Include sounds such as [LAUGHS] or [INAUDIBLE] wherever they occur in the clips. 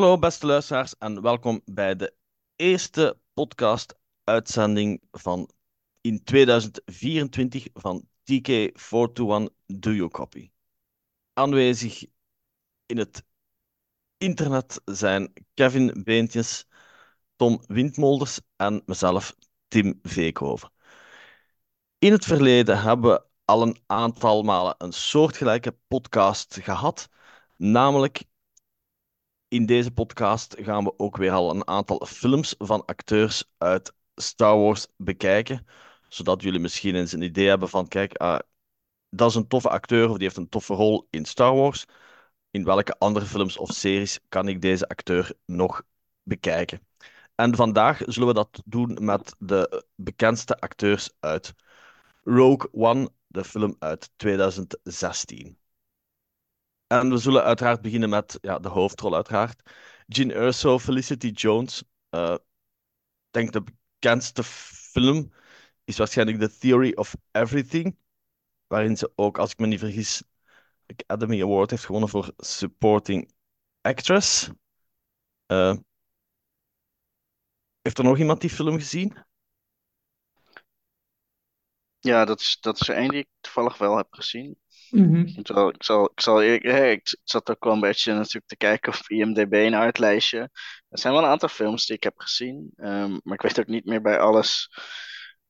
Hallo beste luisteraars en welkom bij de eerste podcast-uitzending van in 2024 van TK421 Do You Copy. Aanwezig in het internet zijn Kevin Beentjes, Tom Windmolders en mezelf, Tim Veekhoven. In het verleden hebben we al een aantal malen een soortgelijke podcast gehad, namelijk in deze podcast gaan we ook weer al een aantal films van acteurs uit Star Wars bekijken, zodat jullie misschien eens een idee hebben van, kijk, ah, dat is een toffe acteur of die heeft een toffe rol in Star Wars. In welke andere films of series kan ik deze acteur nog bekijken? En vandaag zullen we dat doen met de bekendste acteurs uit Rogue One, de film uit 2016. En we zullen uiteraard beginnen met ja, de hoofdrol, uiteraard. Jean Erso, Felicity Jones. Uh, denk de bekendste film is waarschijnlijk The Theory of Everything. Waarin ze ook, als ik me niet vergis, de Academy Award heeft gewonnen voor Supporting Actress. Uh, heeft er nog iemand die film gezien? Ja, dat is, dat is één die ik toevallig wel heb gezien. Mhm. Ik zal, ik zal, ik zal zat ook wel een beetje natuurlijk te kijken op IMDb een uitlijstje. Er zijn wel een aantal films die ik heb gezien, ehm, maar ik weet ook niet meer bij alles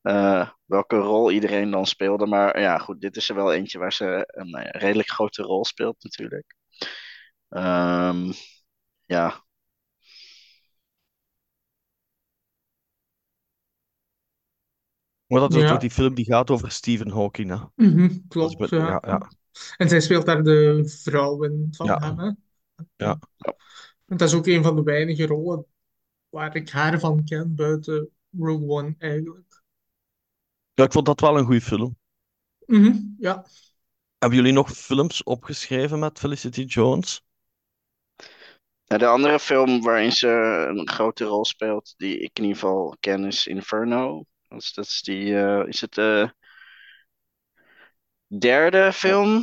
eh, welke rol iedereen dan speelde. Maar ja, goed, dit is er wel eentje waar ze een eh, redelijk grote rol speelt natuurlijk. Ehm, ja, Maar dat is Ja. toch die film die gaat over Stephen Hawking, hè? Mhm, klopt, ja. ja, ja. En zij speelt daar de vrouwen van Ja. hem, hè? Ja. En dat is ook een van de weinige rollen waar ik haar van ken buiten Rogue One eigenlijk. Ja, ik vond dat wel een goede film. Mhm, ja. Hebben jullie nog films opgeschreven met Felicity Jones? De andere film waarin ze een grote rol speelt, die ik in ieder geval ken, is Inferno. Dat is, dat is die, eh, is het de derde film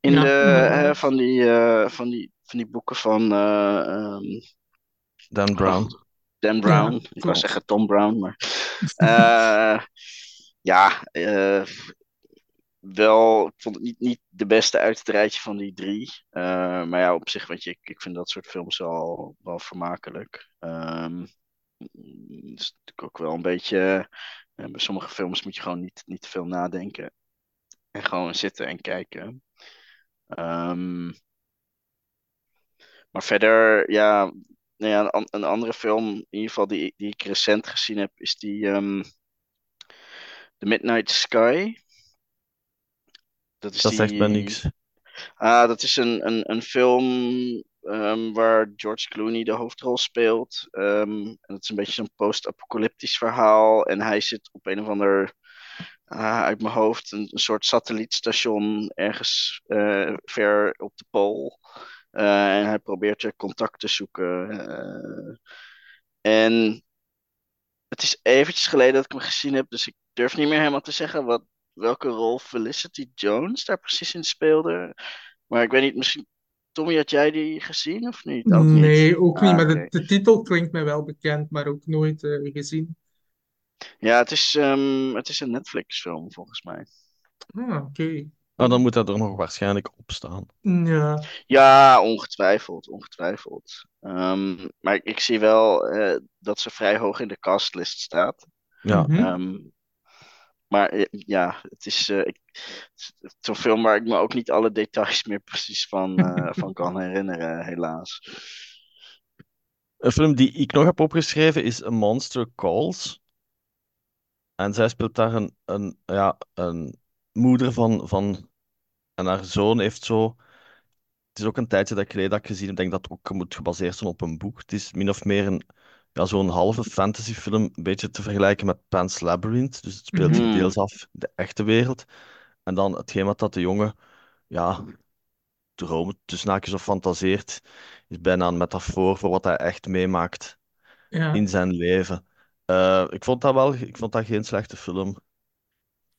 in Ja, de, eh, van, die, eh, van, die, van die boeken van eh, ehm, Dan Brown. Dan Brown. Ja, ik wou zeggen Tom Brown, maar [LAUGHS] eh, ja, eh, wel, ik vond het niet, niet de beste uit het rijtje van die drie. Eh, maar ja, op zich, weet je, ik, ik vind dat soort films wel, wel vermakelijk. Ehm is natuurlijk ook wel een beetje, eh, bij sommige films moet je gewoon niet, niet te veel nadenken. En gewoon zitten en kijken. Ehm, maar verder, ja, nou ja een, een andere film, in ieder geval die, die ik recent gezien heb, is die ehm, The Midnight Sky. Dat is Dat zegt me niks. Ah, dat is een, een, een film ehm, waar George Clooney de hoofdrol speelt. Ehm, en het is een beetje zo'n post-apocalyptisch verhaal. En hij zit op een of ander, ah, uit mijn hoofd, een, soort satellietstation ergens eh, ver op de pool. Eh, en hij probeert er contact te zoeken. eh. en het is eventjes geleden dat ik hem gezien heb, dus ik durf niet meer helemaal te zeggen wat, welke rol Felicity Jones daar precies in speelde. Maar ik weet niet, misschien. Tommy, had jij die gezien of niet? Ook niet. Nee, ook niet. Ah, Maar de, titel klinkt mij wel bekend, maar ook nooit eh, gezien. Ja, het is, ehm, het is een Netflix-film volgens mij. Ah, oké. Nou, dan moet dat er nog waarschijnlijk op staan. Ja. Ja, ongetwijfeld, ongetwijfeld. Ehm, maar ik, zie wel eh, dat ze vrij hoog in de castlist staat. Ja. Mhm. Maar eh, ja, het is, eh, ik- het is zo'n film waar ik me ook niet alle details meer precies van, eh, [LAUGHS] van kan herinneren, helaas. Een film die ik nog heb opgeschreven is A Monster Calls. En zij speelt daar een, een, ja, een moeder van, van... En haar zoon heeft zo... Het is ook een tijdje dat ik geleden dat ik gezien heb. Ik denk dat het ook moet gebaseerd zijn op een boek. Het is min of meer een, ja, zo'n halve fantasyfilm. Een beetje te vergelijken met Pan's Labyrinth. Dus het speelt zich Mhm. deels af in de echte wereld. En dan hetgeen wat dat de jongen... Ja, droomt, tussen haakjes of fantaseert, is bijna een metafoor voor wat hij echt meemaakt Ja. in zijn leven. Eh, ik vond dat wel, ik vond dat geen slechte film.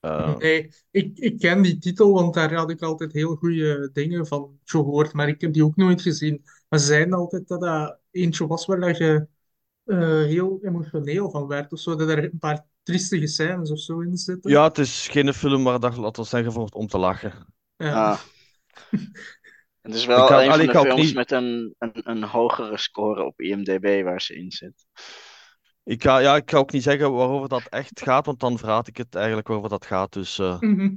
Eh, Nee, ik, ik ken die titel, want daar had ik altijd heel goede dingen van gehoord, maar ik heb die ook nooit gezien. Maar ze zeiden altijd dat dat eentje was waar je eh, heel emotioneel van werd, of zo, dat er een paar triestige scènes of zo in zitten. ja, het is geen film waar dat, laten we zeggen, voor om te lachen. Ja. Ah. [LAUGHS] Het is Ik wel een van allee, de ik ga ook films niet- met een, een, een hogere score op IMDb waar ze in zit. Ik ga, ja, ik ga ook niet zeggen waarover dat echt gaat, want dan verraad ik het eigenlijk waarover dat gaat. Dus, eh, Mhm.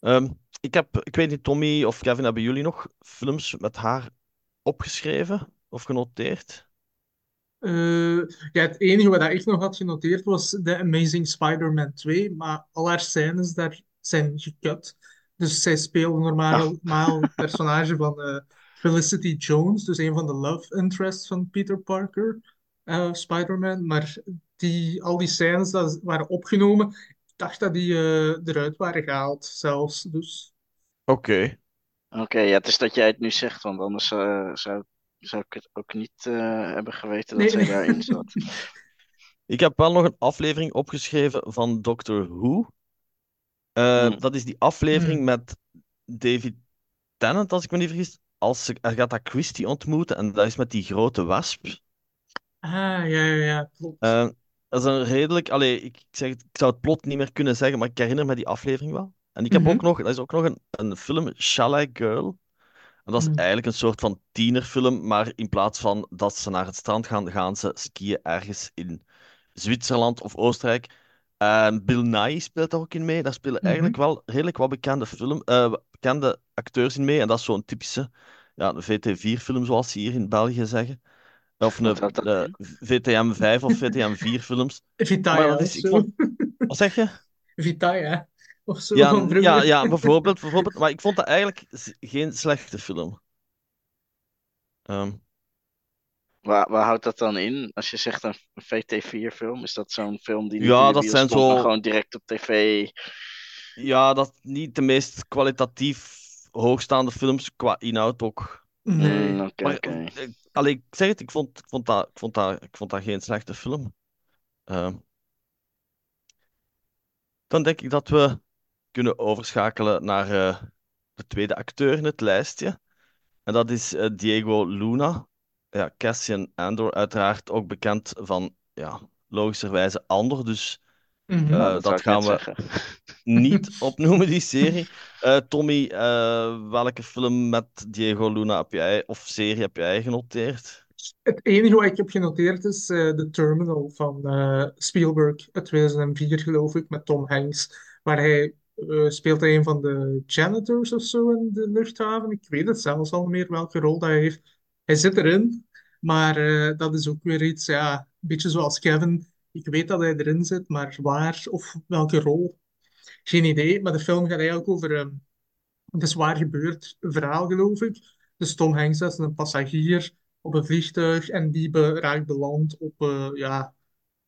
ehm, ik heb, ik weet niet, Tommy of Kevin, hebben jullie nog films met haar opgeschreven of genoteerd? Eh, ja, het enige wat ik nog had genoteerd was The Amazing Spider-Man 2, maar al haar scènes daar zijn gekut. Dus zij speelde normaal, [LAUGHS] het personage van eh, Felicity Jones, dus een van de love interests van Peter Parker, eh, Spider-Man. Maar die, al die scènes dat waren opgenomen, ik dacht dat die eruit waren gehaald zelfs. Dus Oké. Oké, ja, het is dat jij het nu zegt, want anders eh, zou, zou ik het ook niet eh, hebben geweten dat Nee, zij nee. daarin [LAUGHS] zat. Ik heb wel nog een aflevering opgeschreven van Doctor Who. Eh, Hmm. Dat is die aflevering Hmm. met David Tennant, als ik me niet vergis. Als ze Agatha Christie ontmoeten, en dat is met die grote wesp. Ah, ja, ja, ja, klopt. Eh, dat is een redelijk. Allee, ik, zeg, ik zou het plot niet meer kunnen zeggen, maar ik herinner me die aflevering wel. En ik heb Mhm. ook nog, dat is ook nog een, een film, Shall I Girl. En dat is Mhm. eigenlijk een soort van tienerfilm, maar in plaats van dat ze naar het strand gaan, gaan ze skiën ergens in Zwitserland of Oostenrijk. En Bill Nighy speelt daar ook in mee. Daar spelen Mhm. eigenlijk wel redelijk wat bekende, film, eh, bekende acteurs in mee. En dat is zo'n typische ja, een VT4-film, zoals ze hier in België zeggen. Of een eh, in? VTM 5 of VTM 4 films. [LAUGHS] Maar Vitaya dat of is, ik zo. vond, wat zeg je? Vitaya of zo Ja, ja, ja [LAUGHS] bijvoorbeeld, bijvoorbeeld. Maar ik vond dat eigenlijk geen slechte film. Ehm, Waar, waar houdt dat dan in? Als je zegt een VT4-film, is dat zo'n film die niet Ja, dat zijn zo- gewoon direct op tv? ja, dat niet de meest kwalitatief hoogstaande films qua inhoud ook. Nee. Mm, Oké, Maar oké. eh, allee, ik zeg het, ik vond, ik vond, dat, ik vond, dat, ik vond dat geen slechte film. Ehm, dan denk ik dat we kunnen overschakelen naar eh, de tweede acteur in het lijstje. En dat is eh, Diego Luna. Ja, Cassian Andor, uiteraard ook bekend van, ja, logischerwijze Andor. Dus Mhm. eh, dat gaan we zeggen. [LAUGHS] niet [LAUGHS] opnoemen, die serie. Eh, Tommy, eh, welke film met Diego Luna heb jij, of serie heb jij genoteerd? Het enige wat ik heb genoteerd is eh The Terminal van eh, Spielberg uit 2004, geloof ik, met Tom Hanks. Waar hij eh, speelt hij een van de janitors of zo in de luchthaven. Ik weet het zelfs al meer welke rol dat hij heeft. Hij zit erin, maar eh, dat is ook weer iets, ja, een beetje zoals Kevin. Ik weet dat hij erin zit, maar waar of welke rol? Geen idee. Maar de film gaat eigenlijk over ehm, het is waar gebeurd verhaal, geloof ik. Dus Tom Hanks is een passagier op een vliegtuig en die be- raakt beland op, eh, ja,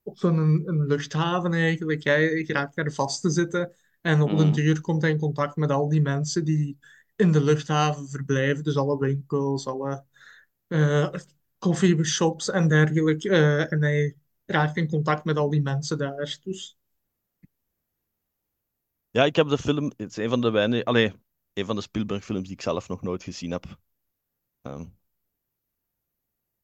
op zo'n een, een luchthaven eigenlijk. Hij raakt daar vast te zitten en op den Mm. duur komt hij in contact met al die mensen die in de luchthaven verblijven. Dus alle winkels, alle eh coffeeshops en dergelijke. Eh, en hij raakt in contact met al die mensen daar. Dus Ja, ik heb de film, het is een van de weinige, allee, een van de Spielberg-films die ik zelf nog nooit gezien heb. Ehm,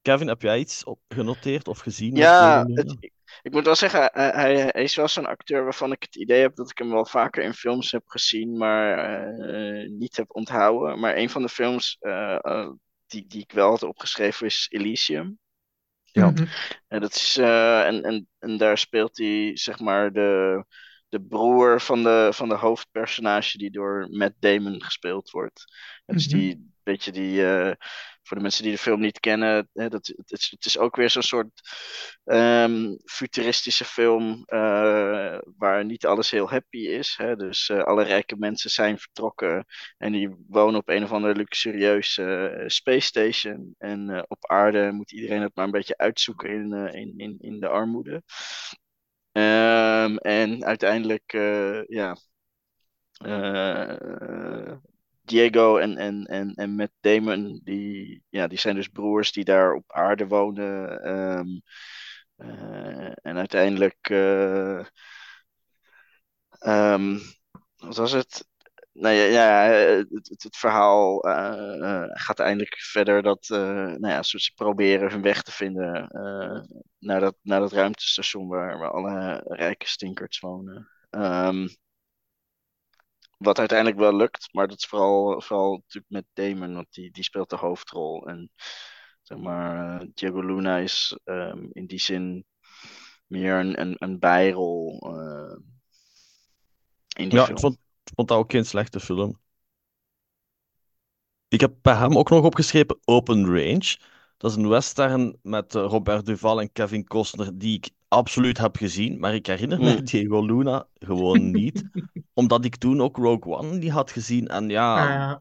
Kevin, heb jij iets op, genoteerd of gezien? Ja, het, ik, ik moet wel zeggen, hij, hij, hij is wel zo'n acteur waarvan ik het idee heb dat ik hem wel vaker in films heb gezien, maar eh, niet heb onthouden. Maar een van de films eh, eh, die, die ik wel had opgeschreven is Elysium. Ja. mhm. En, dat is, eh, en, en, en daar speelt hij zeg maar de, de broer van de, van de hoofdpersonage die door Matt Damon gespeeld wordt. Het is Mhm. die beetje die, eh, voor de mensen die de film niet kennen, hè, dat, het, is, het is ook weer zo'n soort ehm, futuristische film eh, waar niet alles heel happy is. Hè? Dus eh, alle rijke mensen zijn vertrokken en die wonen op een of andere luxurieuze eh, space station. En op aarde moet iedereen het maar een beetje uitzoeken in, in, in, in de armoede. Ehm, en uiteindelijk, ja. eh, Diego en, en, en, en Matt Damon, die, ja, die zijn dus broers die daar op aarde wonen. ehm, eh, en uiteindelijk eh, ehm, wat was het? Nou ja, ja het, het, verhaal eh, gaat eindelijk verder dat nou ja, ze proberen hun weg te vinden naar, dat, naar dat ruimtestation waar, waar alle rijke stinkers wonen. Ehm, wat uiteindelijk wel lukt, maar dat is vooral, vooral natuurlijk met Damon, want die, die speelt de hoofdrol. En zeg maar, eh, Diego Luna is ehm, in die zin meer een, een, een bijrol eh, in die Ja, film. ik vond, ik vond dat ook geen slechte film. Ik heb bij hem ook nog opgeschreven Open Range. Dat is een western met eh, Robert Duval en Kevin Costner, die ik absoluut heb gezien. Maar ik herinner me Hmm. [LAUGHS] Diego Luna gewoon niet. [LAUGHS] Omdat ik toen ook Rogue One niet had gezien. En ja, Ah,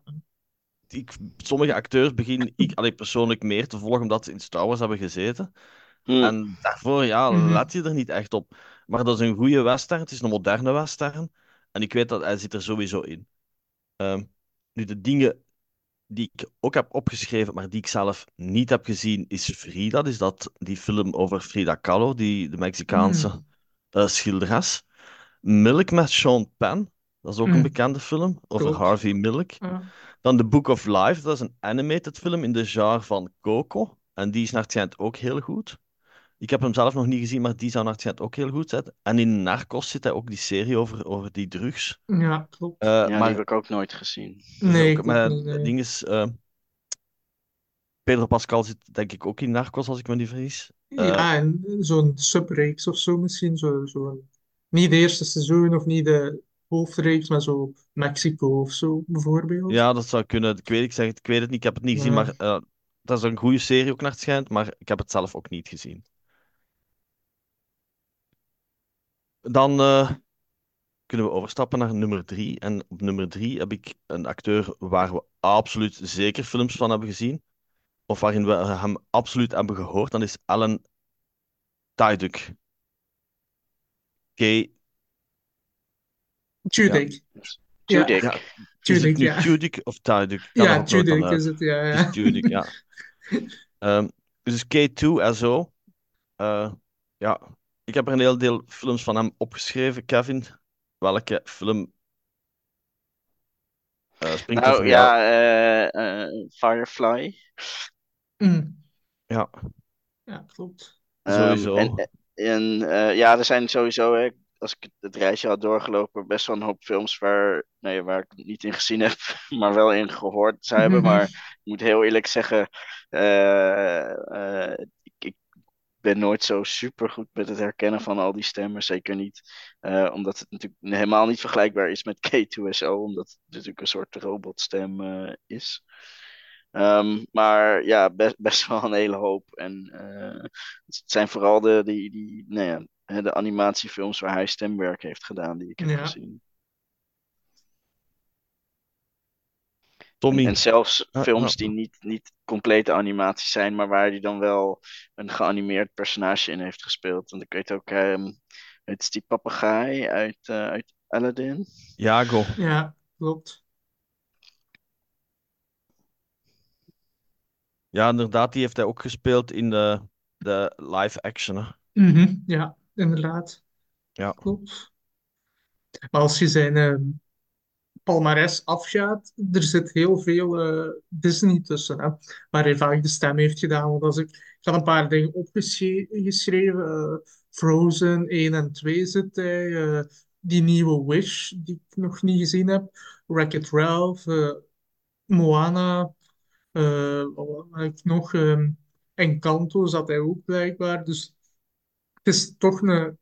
ik, sommige acteurs begin ik allee, persoonlijk meer te volgen omdat ze in Star Wars hebben gezeten. Hm, En daarvoor, ja, Mhm. let je er niet echt op. Maar dat is een goede western. Het is een moderne western. En ik weet dat hij zit er sowieso in. Ehm, nu, de dingen die ik ook heb opgeschreven, maar die ik zelf niet heb gezien, is Frida. Dus dat, die film over Frida Kahlo, die, de Mexicaanse Mm. eh, schilderes. Milk met Sean Penn. Dat is ook een Mm. bekende film over. Harvey Milk. Dan The Book of Life, dat is een animated film in de genre van Coco. En die is naar het schijnt ook heel goed. Ik heb hem zelf nog niet gezien, maar die zou naar het schijnt ook heel goed zijn. En in Narcos zit hij ook die serie over, over die drugs. ja, klopt. Eh, ja, die maar heb ik ook nooit gezien. Nee, ook, ik maar het ding is, eh, Pedro Pascal zit denk ik ook in Narcos, als ik me niet vergis. Eh, Ja, en zo'n subreeks of zo misschien. Zo, zo, niet de eerste seizoen of niet de hoofdreeks, maar zo Mexico of zo bijvoorbeeld. ja, dat zou kunnen. Ik weet, ik zeg het, ik weet het niet, ik heb het niet gezien, Ja. maar dat is een goede serie ook naar het schijnt, maar ik heb het zelf ook niet gezien. Dan eh, kunnen we overstappen naar nummer drie. En op nummer drie heb ik een acteur waar we absoluut zeker films van hebben gezien. Of waarin we hem absoluut hebben gehoord. Dat is Alan Tudyk. Oké, Tudyk. Tudyk. Ja. Tudyk, nu ja. Tudyk of Tudyk? Ja, Tudyk is het, ja. Ja. Tudyk, ja. [LAUGHS] Ehm, dus K2SO. Eh ja, ik heb er een heel deel films van hem opgeschreven. Kevin, welke film eh, springt er Nou voor ja, eh, eh, Firefly. Mm, Ja, ja, klopt. Ehm, sowieso. en en eh, ja, er zijn sowieso, hè, als ik het reisje had doorgelopen, best wel een hoop films waar, nee, waar ik het niet in gezien heb, [LAUGHS] maar wel in gehoord zou hebben. Maar ik moet heel eerlijk zeggen, eh, eh, ik ben nooit zo super goed met het herkennen van al die stemmen. Zeker niet, eh, omdat het natuurlijk helemaal niet vergelijkbaar is met K2SO, omdat het natuurlijk een soort robotstem eh, is. Ehm, maar ja, best, best wel een hele hoop. En eh, het zijn vooral de, die, die, nou ja, de animatiefilms waar hij stemwerk heeft gedaan, die ik heb Ja. gezien. Tommy. En zelfs films die niet, niet complete animaties zijn, maar waar hij dan wel een geanimeerd personage in heeft gespeeld. Want ik weet ook, ehm, het is die papegaai uit, eh, uit Aladdin. Jago. Ja, klopt. Ja, inderdaad, die heeft hij ook gespeeld in de, de live action. Hè. Mhm, ja, inderdaad. Ja. Klopt. Maar als je zijn ehm, palmares afgaat, er zit heel veel eh, Disney tussen, hè, waar hij vaak de stem heeft gedaan. Want als ik, ik had een paar dingen opgeschreven. eh, Frozen 1 en 2 zit hij. eh, die nieuwe Wish, die ik nog niet gezien heb. Wreck-It Ralph, Moana. wat nog? ehm Encanto zat hij ook blijkbaar. Dus het is toch een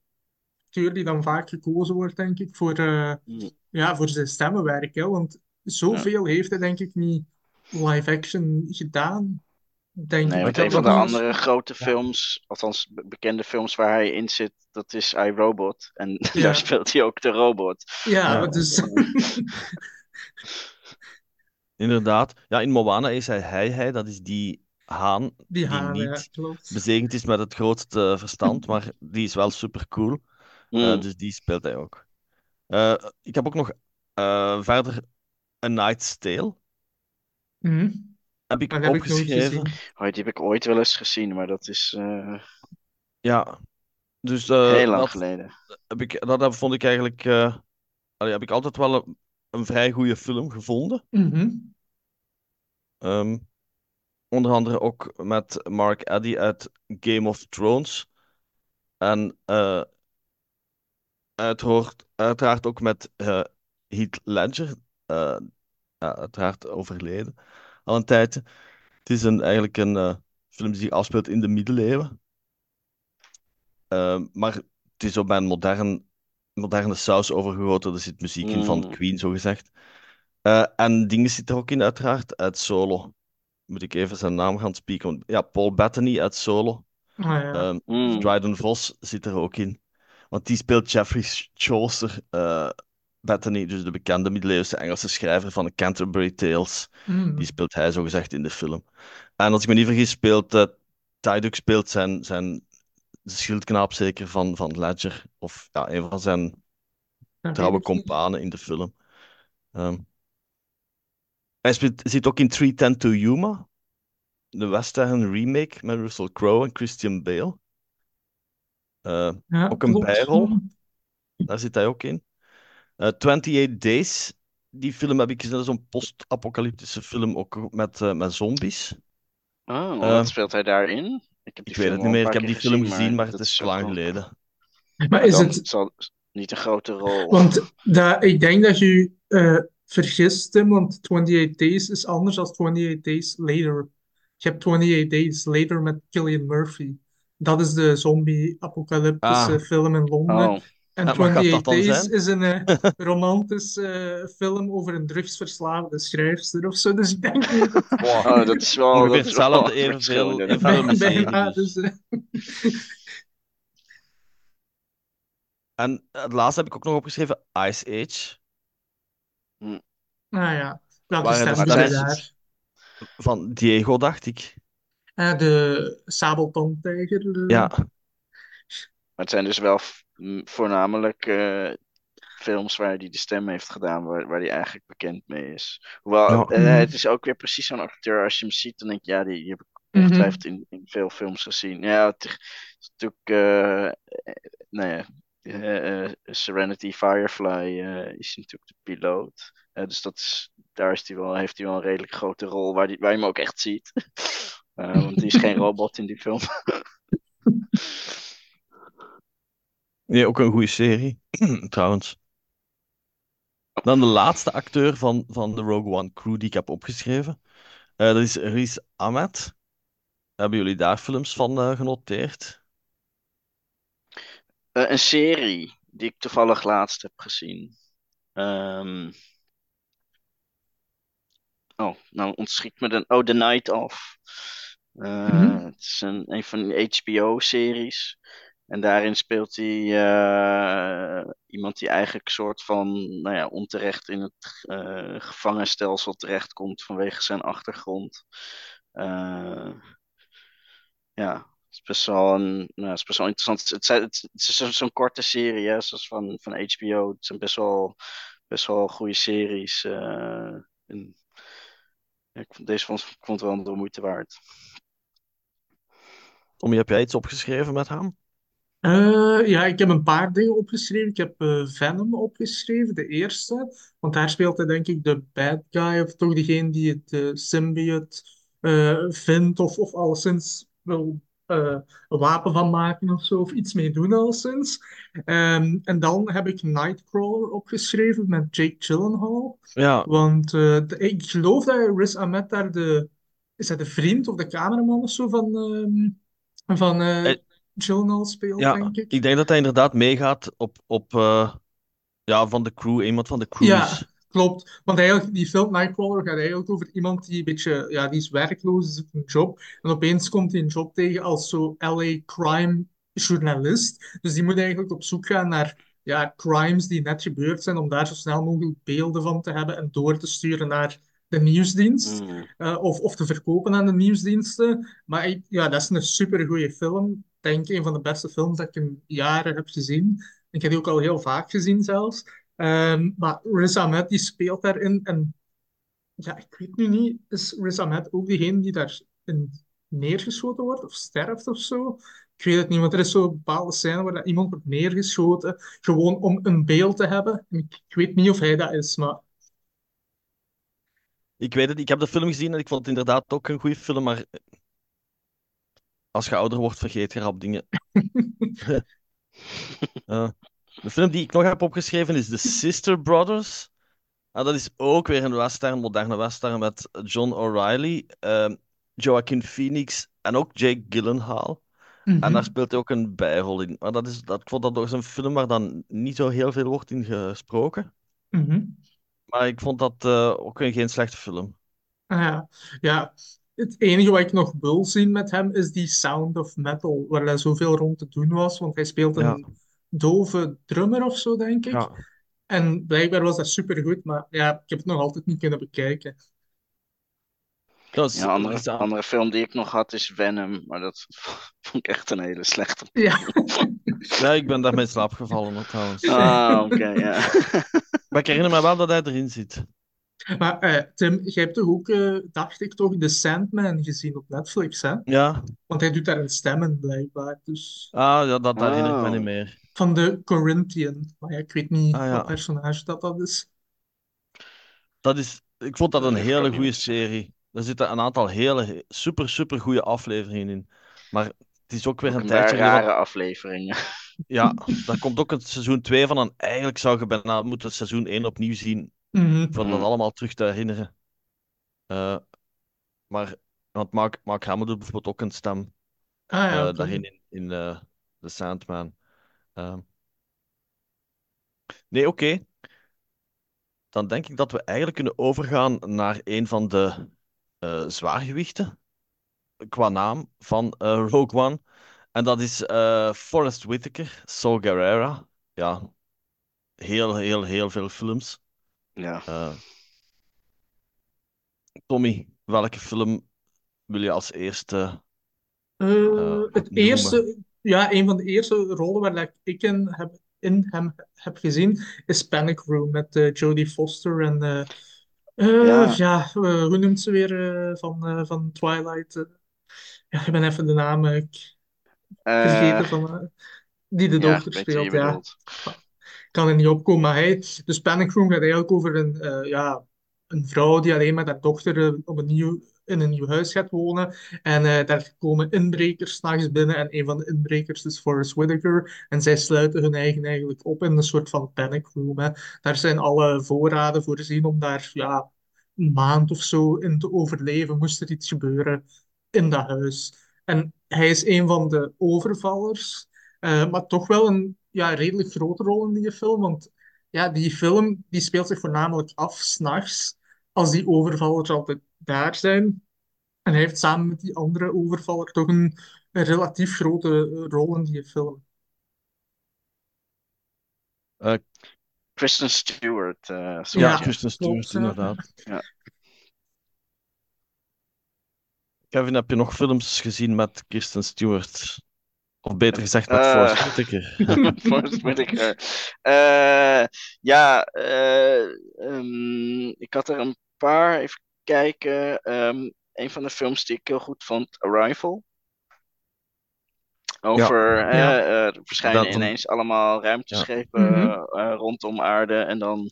acteur die dan vaak gekozen wordt, denk ik, voor, eh, Hm. ja, voor zijn stemmenwerk. Hè? Want zoveel heeft hij, denk ik, niet live-action gedaan. Denk Nee, ik. een van de andere grote Ja. films, althans be- bekende films waar hij in zit, dat is iRobot. En [LAUGHS] Ja. daar speelt hij ook de robot. Ja, Ja. dus... [LAUGHS] Inderdaad. Ja, in Moana is hij hij, hij. Dat is die haan Die die haan, ja, niet bezegend is met het grootste verstand, [LAUGHS] maar die is wel super cool. Hm. dus die speelt hij ook. Eh, ik heb ook nog eh, verder A Knight's Tale. Mhm. Heb ik heb ik opgeschreven. gezien. Oh, die heb ik ooit wel eens gezien, maar dat is eh, Ja, dus eh, heel lang dat, geleden. heb ik, dat heb- vond ik eigenlijk eh, allee, heb ik altijd wel een, een vrij goede film gevonden. Mhm. Ehm, onder andere ook met Mark Eddy uit Game of Thrones. En eh uithoort, uiteraard ook met eh Heath Ledger. eh, ja, uiteraard overleden al een tijdje. Het is een, eigenlijk een eh, film die zich afspeelt in de middeleeuwen. Ehm, maar het is ook bij een modern, moderne saus overgegoten. Er zit muziek in van Mm. Queen, zogezegd. Eh en dingen zit er ook in, uiteraard, uit Solo. Moet ik even zijn naam gaan spieken. want- Ja, Paul Bettany uit Solo. Ah, ja. Ehm Mm. Dryden Vos zit er ook in. Want die speelt Geoffrey Chaucer eh Bettany, dus de bekende middeleeuwse Engelse schrijver van de Canterbury Tales. Mhm. Die speelt hij zogezegd in de film. En als ik me niet vergis, speelt uh, Tyduk speelt zijn, zijn schildknaap zeker van, van Ledger. Of ja, een van zijn Dat trouwe companen in de film. Ehm, hij speelt, zit ook in 310 to Yuma, de western remake met Russell Crowe en Christian Bale. Eh, Ja, ook een bijrol. Daar zit hij ook in. Eh 28 Days, die film heb ik gezien, dat is een post-apocalyptische film, ook met, eh, met zombies. Oh, Eh, wat speelt hij daarin? Ik heb die Ik weet het niet meer, ik heb die film gezien, maar het is lang geleden. Maar is dan het... zal niet een grote rol. Want dat, ik denk dat je eh vergist, Tim, want 28 Days is anders dan 28 Days Later. Je hebt 28 Days Later met Cillian Murphy. Dat is de zombie-apocalyptische Ah. film in Londen. Oh, En En wat gaat 28 dat dan Days is een eh, [LAUGHS] romantische eh, film over een drugsverslaafde schrijfster of zo. Dus ik denk [LAUGHS] niet dat Wow. oh, dat is wel. Ongeveer dat is hetzelfde, een evenveel- [LAUGHS] bijna, miserie, bijna, dus. dus, eh, En het laatste heb ik ook nog opgeschreven, Ice Age, nou ja, Waar hij stem- daar? van Diego, dacht ik. Eh, de sabeltandtijger. de- Ja, Maar het zijn dus wel voornamelijk eh, films waar hij de stem heeft gedaan, waar, waar hij eigenlijk bekend mee is. Hoewel, Ja. eh, het is ook weer precies zo'n acteur, als je hem ziet, dan denk je, ja, die, die heb ik Mhm. ongetwijfeld in, in veel films gezien. Ja, het is natuurlijk, nou ja, Serenity Firefly eh, is natuurlijk de piloot. Dus dat is, daar is hij wel, heeft hij wel een redelijk grote rol, waar, die, waar je hem ook echt ziet. [LAUGHS] Eh, want die is geen [LAUGHS] robot in die film. [LAUGHS] nee, ook een goede serie, [CLEARS THROAT] trouwens. Dan de laatste acteur van, van de Rogue One crew die ik heb opgeschreven. Eh, dat is Riz Ahmed. Hebben jullie daar films van eh, genoteerd? Eh, een serie die ik toevallig laatst heb gezien. Ehm, Oh, nou ontschiet me de... Oh, The Night Of. Eh, Mhm. Het is een, een van die HBO-series. En daarin speelt hij eh, iemand die eigenlijk soort van, nou ja, onterecht in het eh, gevangenstelsel terechtkomt vanwege zijn achtergrond. Ja, het is best wel een, nou, het is best wel interessant. Het, het, het is zo- zo'n korte serie, hè, zoals van, van HBO. Het zijn best wel, best wel goede series. en, ja, ik vond, deze vond, ik vond wel de moeite waard. Tommy, heb jij iets opgeschreven met hem? Eh, ja, ik heb een paar dingen opgeschreven. Ik heb eh, Venom opgeschreven, de eerste. Want daar speelt hij denk ik de bad guy, of toch degene die het eh, symbiote vindt, of, of alleszins wil een wapen van maken of zo, of iets mee doen alleszins. Ehm, en dan heb ik Nightcrawler opgeschreven met Jake Gyllenhaal. Ja, Want de- ik geloof dat Riz Ahmed daar de... Is dat de vriend of de cameraman of zo van, ehm, van eh Eh, Gyllenhaal speelt, ja, denk ik. ik denk dat hij inderdaad meegaat op, op eh, ja, van de crew, iemand van de crew Ja, klopt. Want eigenlijk, die film Nightcrawler gaat eigenlijk over iemand die een beetje, ja, die is werkloos, zoekt een job. En opeens komt hij een job tegen als zo LA crime journalist. Dus die moet eigenlijk op zoek gaan naar ja, crimes die net gebeurd zijn, om daar zo snel mogelijk beelden van te hebben en door te sturen naar de nieuwsdienst. Mm. eh, of, of te verkopen aan de nieuwsdiensten. Maar ik- ja, dat is een supergoeie film. Ik denk een van de beste films dat ik in jaren heb gezien. Ik heb die ook al heel vaak gezien zelfs. Ehm, maar Riz Ahmed die speelt daarin. En ja, ik weet nu niet, is Riz Ahmed ook degene die daarin neergeschoten wordt of sterft of zo. Ik weet het niet, want er is zo'n bepaalde scène waar dat iemand wordt neergeschoten, gewoon om een beeld te hebben. En Ik, ik weet niet of hij dat is, maar Ik weet het, ik heb de film gezien en ik vond het inderdaad ook een goede film, maar als je ouder wordt, vergeet je rap dingen. [LAUGHS] Eh, de film die ik nog heb opgeschreven is The Sister Brothers. Ah, dat is ook weer een western, moderne western met John O'Reilly, ehm, Joaquin Phoenix en ook Jake Gyllenhaal. En daar Mhm, speelt hij ook een bijrol in. Maar dat is, dat, ik vond dat toch een film waar dan niet zo heel veel wordt in gesproken. mhm. Maar ik vond dat eh, ook een, geen slechte film. Ah, ja. Ja, het enige wat ik nog wil zien met hem is die Sound of Metal, waar er zoveel rond te doen was, want hij speelt Ja, een dove drummer of zo, denk ik. ja. En blijkbaar was dat supergoed, maar ja, ik heb het nog altijd niet kunnen bekijken. Dat is, Ja, andere, aan- andere film die ik nog had is Venom, maar dat [LAUGHS] vond ik echt een hele slechte. Ja. [LAUGHS] [LAUGHS] Ja, ik ben daarmee in slaap gevallen hoor, trouwens. Ah, oké, ja. [LAUGHS] Maar ik herinner me wel dat hij erin zit. Maar eh, Tim, jij hebt toch ook, eh, dacht ik toch, The Sandman gezien op Netflix, hè? Ja, Want hij doet daar een stemmen blijkbaar. Dus ah, ja dat herinner ik me Oh. niet meer. van de Corinthian. Maar ja, ik weet niet Ah, ja. wat personage dat, dat is. Dat is, ik vond dat een hele goede serie. Er zitten een aantal hele super, super goede afleveringen in. Maar het is ook weer Ook een een tijdje rare afleveringen. [LAUGHS] Ja, daar komt ook het seizoen 2 van aan. Eigenlijk zou je bijna moeten seizoen 1 opnieuw zien. Mhm. Voor dat Mm. allemaal terug te herinneren. Eh, maar, want Mark, Mark Hamill doet bijvoorbeeld ook een stem Ah ja, eh, oké. daarin in, in eh, The Sandman. Ehm, nee, oké. Dan denk ik dat we eigenlijk kunnen overgaan naar een van de eh, zwaargewichten qua naam van eh, Rogue One. En dat is eh Forrest Whitaker, Saw Gerrera. Ja, heel, heel, heel veel films. Ja. Eh, Tommy, welke film wil je als eerste het noemen? eerste, ja, een van de eerste rollen waar ik in, heb, in hem heb gezien is Panic Room met Jodie Foster en eh, eh, Ja. ja, hoe noemt ze weer van, eh, van Twilight? Ja, ik ben even de naam eh, vergeten Eh, van eh, die de ja, dochter weet wie je speelt. Ja, bedoelt. kan er niet opkomen. Maar hij, dus Panic Room gaat eigenlijk over een, eh, ja, een vrouw die alleen met haar dochter eh, op een nieuw, in een nieuw huis gaat wonen. En eh, daar komen inbrekers s'nachts binnen. En een van de inbrekers is Forrest Whitaker. En zij sluiten hun eigen eigenlijk op in een soort van Panic Room. Hè. Daar zijn alle voorraden voorzien om daar ja, een maand of zo in te overleven. Moest er iets gebeuren in dat huis. En hij is een van de overvallers. Eh, maar toch wel een ja, redelijk grote rol in die film. Want ja, die film die speelt zich voornamelijk af s'nachts, als die overvallers altijd daar zijn. En hij heeft samen met die andere overvaller toch een, een relatief grote eh, rol in die film. Eh, Kristen Stewart. eh ja, Kristen Stewart, inderdaad. Ja. Kevin, heb je nog films gezien met Kristen Stewart? Of beter gezegd, met Eh. Forrest Whitaker? [LAUGHS] Forrest Whitaker. Eh, ja, eh, ehm, ik had er een paar. Even kijken. Ehm, een van de films die ik heel goed vond, Arrival. Over, Ja. eh, er verschijnen Dat dan- ineens allemaal ruimteschepen Mhm. eh, rondom aarde. En dan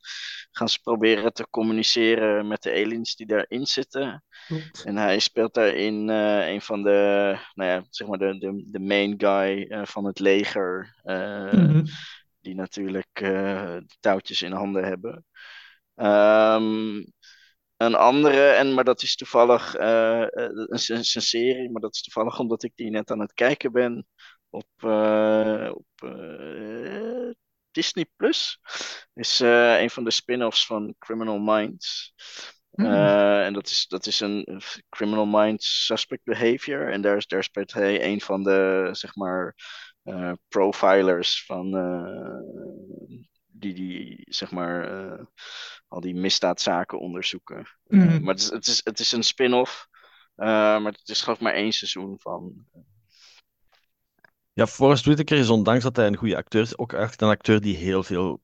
gaan ze proberen te communiceren met de aliens die daarin zitten. En hij speelt daarin eh een van de, nou ja, zeg maar de, de, de main guy eh, van het leger. eh, Mhm. die natuurlijk eh, de touwtjes in handen hebben. Ehm, een andere, en, maar dat is toevallig eh, een, een, serie, maar dat is toevallig omdat ik die net aan het kijken ben op, eh, op Disney Plus. Is een van de spin-offs van Criminal Minds. Hmm. En dat is, dat is een Criminal Minds Suspect Behavior. En daar, is- daar speelt hij een van de, zeg maar, profilers van die, die, zeg maar, al die misdaadzaken onderzoeken. Eh, Mhm. maar het is, het, is, het is een spin-off. eh, maar het is geloof ik maar één seizoen van. Ja, Forrest Whitaker is ondanks dat hij een goede acteur is, ook echt een acteur die heel veel,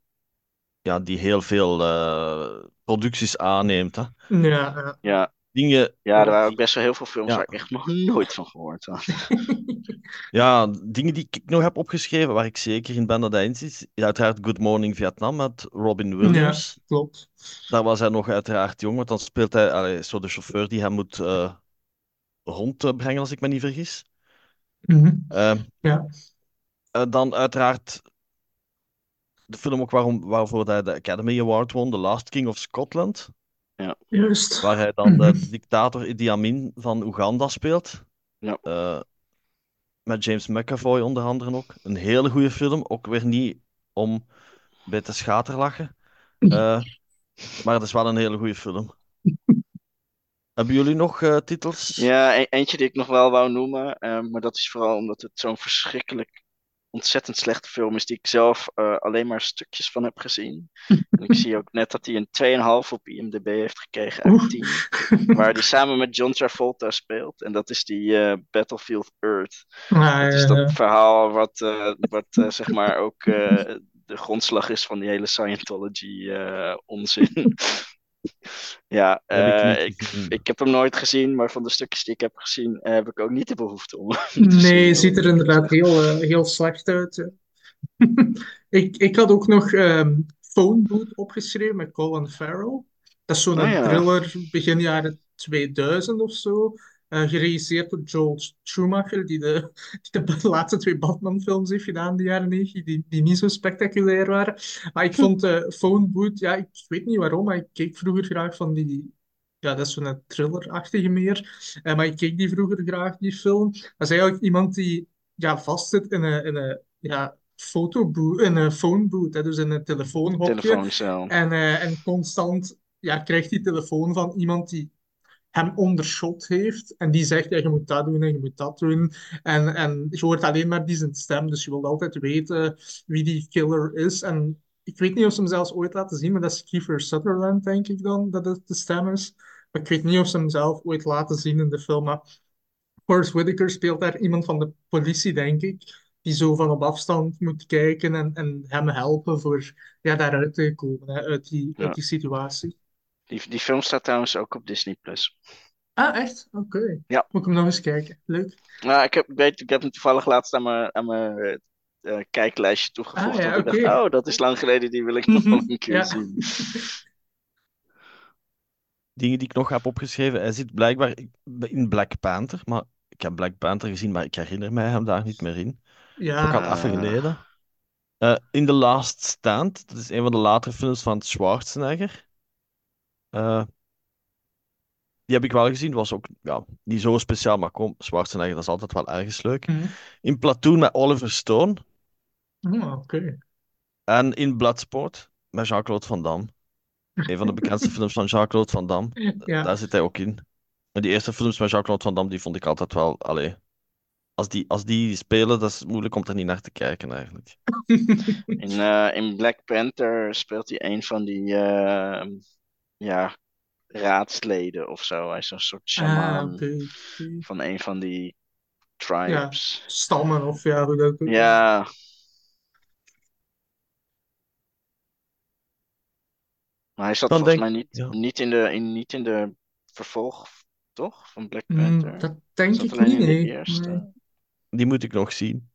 ja, die heel veel eh, producties aanneemt. Hè. Ja, ja. Ja, dingen, Ja, er waren ook best wel heel veel films Ja. waar ik echt nog [LAUGHS] nooit van gehoord had. [LAUGHS] ja, dingen die ik nog heb opgeschreven, waar ik zeker in ben dat hij in zit, is uiteraard Good Morning Vietnam met Robin Williams. Klopt. Daar was hij nog uiteraard jong, want dan speelt hij allee, zo de chauffeur die hem moet eh, rondbrengen, als ik me niet vergis. Mhm. Eh, Ja. eh, dan uiteraard de film ook waarom, waarvoor hij de Academy Award won, The Last King of Scotland, Juist. waar hij dan de Mhm. dictator Idi Amin van Oeganda speelt. Ja. Eh, met James McAvoy onder andere ook. Een hele goede film, ook weer niet om bij te schaterlachen. Eh, maar het is wel een hele goede film. [LAUGHS] Hebben jullie nog eh, titels? Ja, e- eentje die ik nog wel wou noemen, eh, maar dat is vooral omdat het zo'n verschrikkelijk, ontzettend slechte film is, die ik zelf eh, alleen maar stukjes van heb gezien. [LAUGHS] En ik zie ook net dat hij een 2,5 op IMDb heeft gekregen uit Oeh. 10, [LAUGHS] waar hij samen met John Travolta speelt. En dat is die eh, Battlefield Earth. Ah, Het is dat verhaal wat, eh, wat zeg maar ook de grondslag is van die hele Scientology onzin. [LAUGHS] [LAUGHS] ja, Heb ik eh, ik, heb hem nooit gezien, maar van de stukjes die ik heb gezien eh, heb ik ook niet de behoefte om [LAUGHS] hem te Nee, zien. het ziet er inderdaad heel, eh, heel slecht uit. [LAUGHS] ik, ik had ook nog ehm Phone Booth opgeschreven met Colin Farrell. Dat is zo'n Ah, ja. thriller begin jaren 2000 of zo. Geregisseerd door Joel Schumacher, die de, die de laatste twee Batman-films heeft gedaan in de jaren 90, die, die niet zo spectaculair waren. Maar ik vond eh Phone Booth, ja, ik weet niet waarom, maar ik keek vroeger graag van die. Ja, dat is zo'n thriller-achtige meer. Eh, maar ik keek die vroeger graag, die film. Dat is eigenlijk iemand die ja, vastzit in een, in een ja, fotoboot, in een phone booth, hè, dus in een telefoonhokje. Telefooncel. En, en constant ja, krijgt die telefoon van iemand die hem onderschot heeft. En die zegt, ja, je moet dat doen en je moet dat doen. En, en je hoort alleen maar die zijn stem, dus je wilt altijd weten wie die killer is. En ik weet niet of ze hem zelfs ooit laten zien, maar dat is Kiefer Sutherland, denk ik dan, dat het de stem is. Maar ik weet niet of ze hem zelf ooit laten zien in de film. Maar Forrest Whitaker speelt daar iemand van de politie, denk ik, die zo van op afstand moet kijken en, en hem helpen voor ja, daaruit te komen, hè, uit die, Ja. uit die situatie. Die, die film staat trouwens ook op Disney+. Plus. Ah, echt? Oké. Ja. Moet ik hem nog eens kijken. Leuk. Nou, ik heb, weet, ik heb hem toevallig laatst aan mijn, aan mijn eh, eh, kijklijstje toegevoegd. Ah, ja, ik dacht, oh, dat is lang geleden, die wil ik [LAUGHS] nog een keer ja. zien. [LAUGHS] Dingen die ik nog heb opgeschreven. Hij zit blijkbaar in Black Panther, maar ik heb Black Panther gezien, maar ik herinner mij hem daar niet meer in. Ook Ja, al even geleden. Eh, in The Last Stand, dat is een van de latere films van Schwarzenegger. Eh, die heb ik wel gezien, was ook ja, niet zo speciaal, maar kom, Schwarzenegger, dat is altijd wel ergens leuk. Mhm. In Platoon met Oliver Stone Oh, oké. en in Bloodsport met Jean-Claude Van Damme. Een van de bekendste [LAUGHS] films van Jean-Claude Van Damme. Ja. Daar zit hij ook in. En die eerste films met Jean-Claude Van Damme, die vond ik altijd wel, allee, als die, als die spelen, dat is moeilijk om er niet naar te kijken eigenlijk. [LAUGHS] In, eh, in Black Panther speelt hij een van die eh, ja, raadsleden of zo. Hij is een soort Ah, oké. van een van die tribes. Stammen of ja, hoe dat ook. Ja, maar hij zat Dan volgens denk- mij niet, ja. niet, in de, in, niet in de vervolg, toch? Van Black Mm, Panther. dat denk ik alleen niet, in de nee. eerste. Nee. Die moet ik nog zien.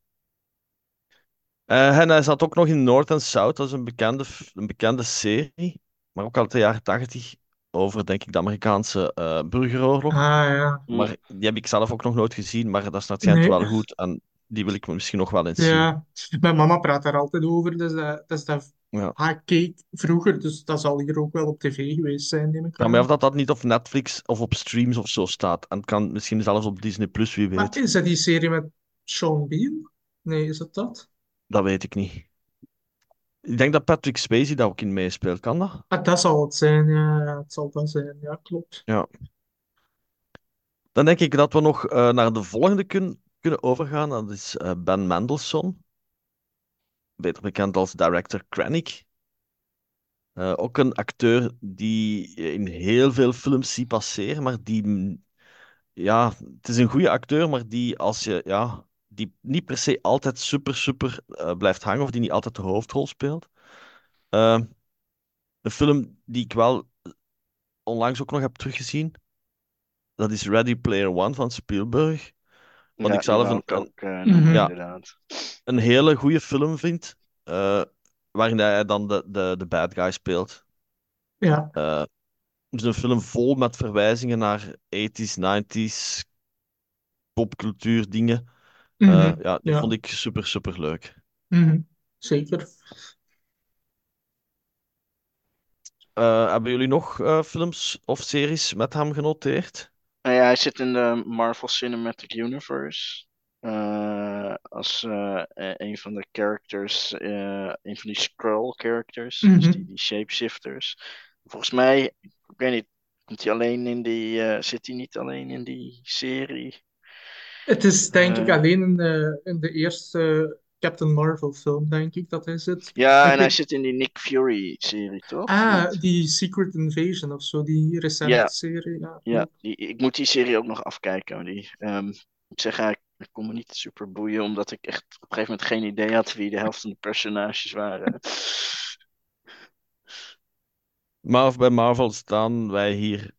Eh, en hij zat ook nog in North and South, dat is een bekende, een bekende serie, maar ook uit de jaren tachtig, over, denk ik, de Amerikaanse eh, burgeroorlog. Ah, ja. Maar die heb ik zelf ook nog nooit gezien, maar dat is natuurlijk Nee. wel goed en die wil ik misschien nog wel eens zien. Ja, mijn mama praat daar altijd over. Dus dat, dat is dat Ja. haar keek vroeger, dus dat zal hier ook wel op tv geweest zijn, neem ik Ja, aan. maar of dat, dat niet op Netflix of op streams of zo staat. En het kan misschien zelfs op Disney Plus, wie Maar weet. is dat die serie met Sean Bean? Nee, is het dat? Dat weet ik niet. Ik denk dat Patrick Swayze daar ook in meespeelt. Kan dat? Ah, dat zal het zijn, ja, ja, het zal dat zijn, ja, klopt. Dan denk ik dat we nog eh, naar de volgende kun- kunnen overgaan. Dat is eh, Ben Mendelsohn. Beter bekend als director Krennic. Eh, ook een acteur die je in heel veel films ziet passeren, maar die... Ja, het is een goede acteur, maar die als je... Ja, die niet per se altijd super, super eh, blijft hangen of die niet altijd de hoofdrol speelt. Eh, een film die ik wel onlangs ook nog heb teruggezien. dat is Ready Player One van Spielberg. Wat Ja, ik zelf een, ook eh, Mhm. Ja. een hele goede film vind. eh, waarin hij dan de, de, de bad guy speelt. Ja. Eh, het is een film vol met verwijzingen naar 80s, 90s popcultuur dingen. Eh, Mhm. ja, die Ja. vond ik super, super leuk. Mhm. Zeker. Eh, hebben jullie nog eh, films of series met hem genoteerd? Nou ja, hij zit in de Marvel Cinematic Universe. eh, als een van de characters, eh, een van die Skrull characters, dus Mhm. die, die shapeshifters. Volgens mij, ik weet niet, komt hij alleen in die, eh, zit hij niet alleen in die serie? Het is denk ik Eh. alleen in de, in de eerste Captain Marvel film, denk ik, dat hij zit. Ja, Ik en hij zit in die Nick Fury serie, toch? Ah, die Secret Invasion of zo, die recente Ja. serie. Ja, Ja, die, ik moet die serie ook nog afkijken. Die, ehm, ik moet zeggen, ik, ik kon me niet super boeien, omdat ik echt op een gegeven moment geen idee had wie de helft van de personages waren. Maar of bij Marvel staan wij hier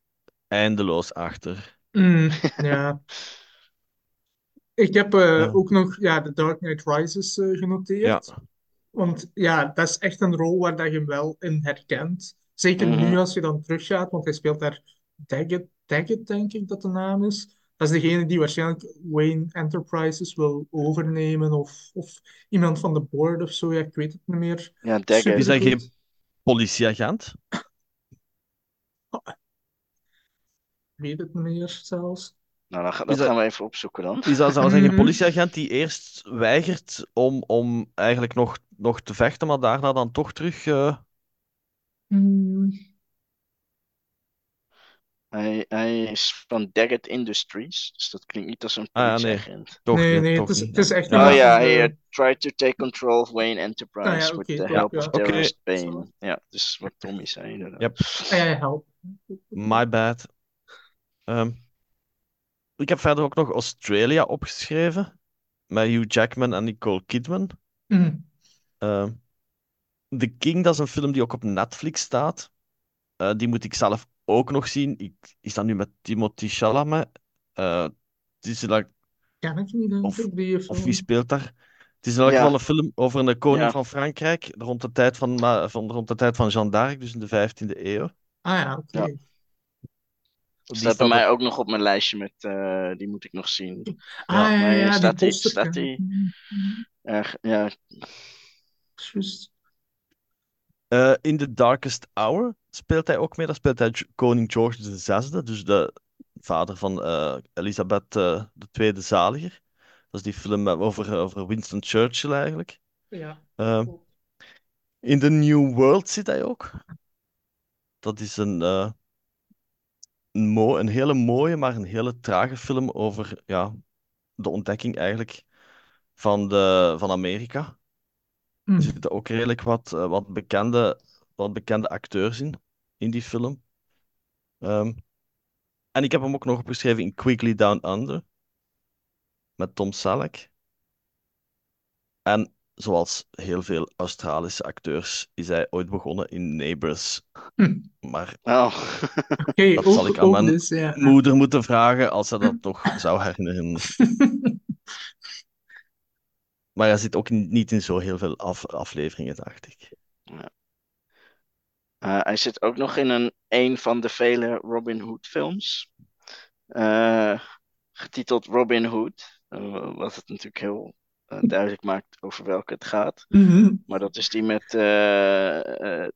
eindeloos achter. Mm, [LAUGHS] ja. Ik heb eh, Ja. ook nog ja, The Dark Knight Rises eh, genoteerd. Ja. Want ja, dat is echt een rol waar dat je hem wel in herkent. Zeker Mhm. nu als je dan teruggaat, want hij speelt daar Daggett, Daggett, denk ik dat de naam is. Dat is degene die waarschijnlijk Wayne Enterprises wil overnemen, of, of iemand van de board of zo, ja, ik weet het niet meer. Ja, Daggett. Is Supergoed. geen politieagent? Ik weet het niet meer zelfs. Nou, dat dat- gaan we even opzoeken dan. Is dat, zou zeggen, een Mhm. politieagent die eerst weigert om, om eigenlijk nog, nog te vechten, maar daarna dan toch terug... eh, Hmm, Hij, hij is van Daggett Industries, dus dat klinkt niet als een Ah, ja, nee. politieagent. toch nee, nee, toch het is, niet. het is echt. Oh ja, hij eh, tried to take control of Wayne Enterprise Ah ja, with the help ja. of terrorist Zo. Bane. Ja, dus wat Tommy zei inderdaad. Yep. Ah ja, help. My bad. Ehm, ik heb verder ook nog Australia opgeschreven. Met Hugh Jackman en Nicole Kidman. Ehm, The King, dat is een film die ook op Netflix staat. Eh, die moet ik zelf ook nog zien. Ik, is dat nu met Timothée Chalamet? Eh, het is like, Ken ik niet, Of- die of wie speelt daar? Het is in elk Ja. een film over een koning Ja. van Frankrijk rond de tijd van, van, rond de tijd van Jeanne d'Arc, dus in de 15e eeuw. Ah ja, oké. Ja. Die Staat bij mij op- ook nog op mijn lijstje met, eh, die moet ik nog zien. Ah Ja, ja, ja, staat die- poster staat ken ik. die- hmm. Erg, ja, Juist. Eh, in The Darkest Hour speelt hij ook mee. Daar speelt hij koning George VI, dus de vader van eh, Elisabeth eh, de Tweede Zaliger. Dat is die film over, over Winston Churchill eigenlijk. Ja. Eh, in The New World zit hij ook. Dat is een, eh, een, hele mooie, maar een hele trage film over ja, de ontdekking eigenlijk van, de, van Amerika. Er Hmm. zitten ook redelijk wat, eh, wat, bekende, wat bekende acteurs in, in die film. Ehm, en ik heb hem ook nog opgeschreven in Quickly Down Under, met Tom Selleck. En zoals heel veel Australische acteurs is hij ooit begonnen in Neighbours. Hm. Maar oh. Oké, Dat ook, zal ik aan mijn dus, ja. moeder moeten vragen als ze dat nog zou herinneren. [LAUGHS] Maar hij zit ook niet in zo heel veel af- afleveringen, dacht ik. Eh, hij zit ook nog in een, een van de vele Robin Hood films. Eh, getiteld Robin Hood. eh, wat het natuurlijk heel duidelijk maakt over welke het gaat. Mhm. Maar dat is die met eh, eh,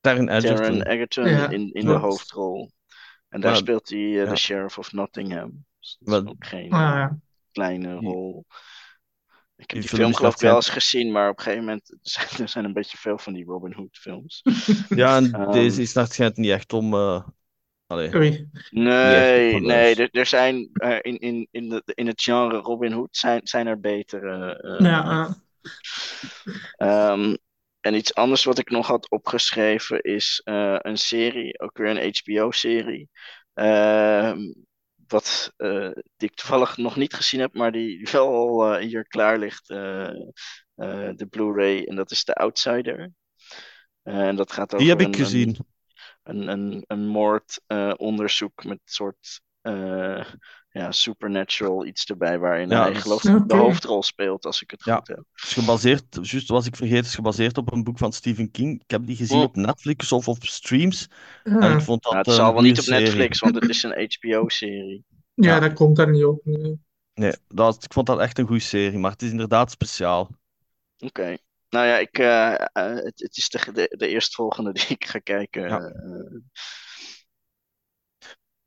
Taron Egerton. Egerton Ja, in, in de hoofdrol. En daar Maar- speelt hij eh, ja. de sheriff of Nottingham. Dus dat is ook geen Ah, eh, ja. kleine rol. Ik heb die die film geloof ik wel eens gezien, maar op een gegeven moment [LAUGHS] zijn er zijn een beetje veel van die Robin Hood films. Ja, en Ehm. deze is schijnt niet echt om. eh allee. Nee, nee, er, er zijn eh, in, in, in, de, in het genre Robin Hood zijn, zijn er betere. eh, Ja. Ehm, en iets anders wat ik nog had opgeschreven is eh, een serie, ook weer een HBO-serie. ehm, wat eh, die ik toevallig nog niet gezien heb, maar die wel al eh, hier klaar ligt. eh, eh, de Blu-ray, en dat is The Outsider. En dat gaat over die heb ik een, gezien. Een, een, een moordonderzoek met soort eh, ja, Supernatural iets erbij waarin Ja, hij geloof ik de hoofdrol speelt, als ik het Ja. goed heb. Het is gebaseerd, juist was ik vergeten, het is gebaseerd op een boek van Stephen King. Ik heb die gezien Oh. op Netflix of op streams. En ik vond dat het zal wel niet op serie. Netflix, want het is een HBO-serie. ja, ja. dat komt daar niet op. nee. Nee, dat, ik vond dat echt een goede serie, maar het is inderdaad speciaal. Oké. Nou ja, ik, eh, eh, het, het is de, de, de eerstvolgende [LAUGHS] die ik ga kijken. Ja.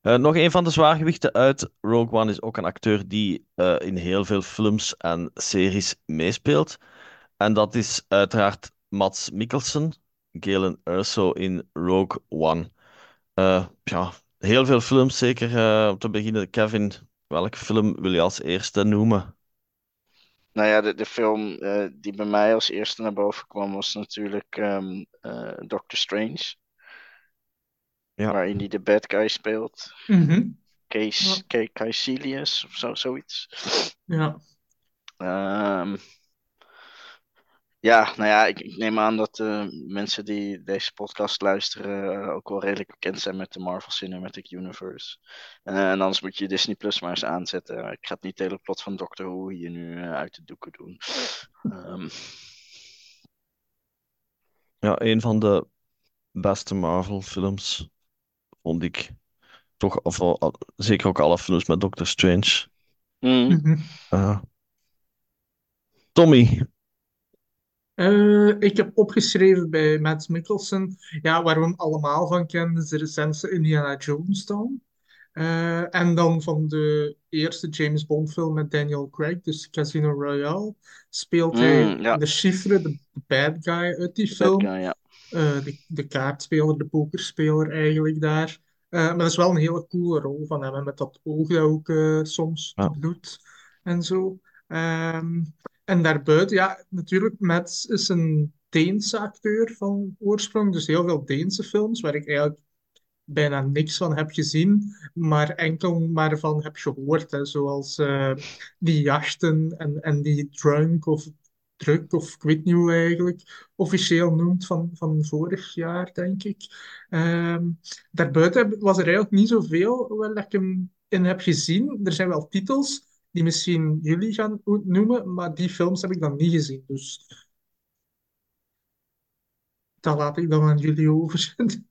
eh. Nog een van de zwaargewichten uit Rogue One is ook een acteur die in heel veel films en series meespeelt. En dat is uiteraard Mads Mikkelsen, Galen Erso in Rogue One. Ja, heel veel films, zeker om te beginnen. Kevin, welke film wil je als eerste noemen? Nou ja, de, de film eh, die bij mij als eerste naar boven kwam was natuurlijk ehm, eh, Doctor Strange. Ja. Waarin hij de bad guy speelt. Mhm, Case, K. Caecilius of zo, zoiets. Ja. Ehm, ja, nou ja, ik, ik neem aan dat eh, mensen die deze podcast luisteren eh, ook wel redelijk bekend zijn met de Marvel Cinematic Universe. Eh, en anders moet je Disney Plus maar eens aanzetten. Ik ga het niet het hele plot van Doctor Who hier nu uit de doeken doen. Ehm, Ja, een van de beste Marvel-films, vond ik. Toch, of, al- zeker ook alle films met Doctor Strange. mm, mhm. Eh, Tommy, Eh, ik heb opgeschreven bij Matt Mikkelsen, ja, waar we hem allemaal van kennen, is de recentste Indiana Jones dan. Eh, en dan van de eerste James Bond film met Daniel Craig, dus Casino Royale, speelt hij Mm, ja. de chiffre, de bad guy uit die film. guy, ja. Eh, de, de kaartspeler, de pokerspeler eigenlijk daar. Eh, maar dat is wel een hele coole rol van hem, met dat oog dat ook eh, soms Ja. bloedt en zo. Ehm, en daarbuiten, ja, natuurlijk, Mads is een Deense acteur van oorsprong, dus heel veel Deense films, waar ik eigenlijk bijna niks van heb gezien, maar enkel maar van heb gehoord, hè, zoals eh, die jachten en, en die drunk of druk, of ik eigenlijk officieel noemt, van, van vorig jaar, denk ik. Ehm, daarbuiten was er eigenlijk niet zoveel waar ik hem in heb gezien. Er zijn wel titels die misschien jullie gaan noemen, maar die films heb ik dan niet gezien, dus dat laat ik dan aan jullie over. [LAUGHS]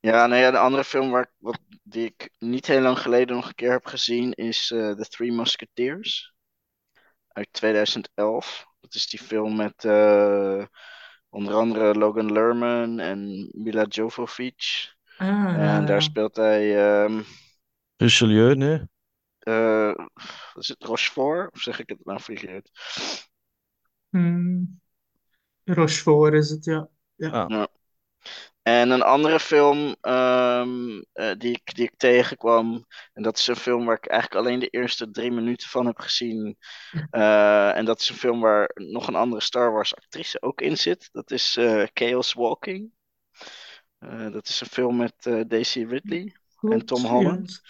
Ja, nou ja, de andere film waar, ik- wat, die ik niet heel lang geleden nog een keer heb gezien is eh, The Three Musketeers uit 2011. Dat is die film met eh, onder andere Logan Lerman en Mila Jovovich. Ah, En ja, daar speelt hij, ehm Richelieu, nee? Eh, wat is het Rochefort? Of zeg ik het nou verkeerd? Hmm. Rochefort is het, ja. Ja. Ah, En een andere film ehm, eh, die, ik, die ik tegenkwam. En dat is een film waar ik eigenlijk alleen de eerste drie minuten van heb gezien. Eh, en dat is een film waar nog een andere Star Wars actrice ook in zit. Dat is eh, Chaos Walking. Eh, dat is een film met eh, Daisy Ridley. Klopt, Tom Holland.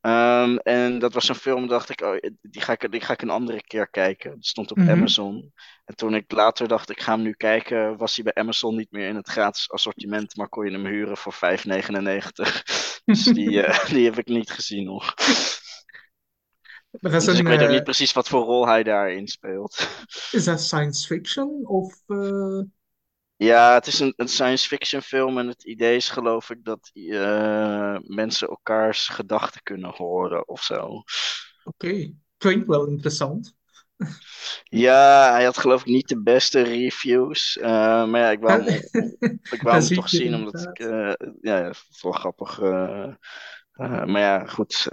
Ehm, en dat was een film, dacht ik, oh, die ga ik, die ga ik een andere keer kijken. Die stond op Mhm. Amazon. En toen ik later dacht, ik ga hem nu kijken, was hij bij Amazon niet meer in het gratis assortiment, maar kon je hem huren voor 5,99. [LAUGHS] dus die, [LAUGHS] eh, die heb ik niet gezien nog. Maar dat is Dus ik weet ook eh, niet precies wat voor rol hij daarin speelt. is dat science fiction? Of, eh, Ja, het is een, een science fiction film en het idee is geloof ik dat eh, mensen elkaars gedachten kunnen horen of zo. Oké, klinkt wel interessant. Ja, hij had geloof ik niet de beste reviews. eh, maar ja, ik wou hem, [LAUGHS] ik wou hem toch zien omdat ik... eh, ja, ja, het wel grappig. maar ja, goed.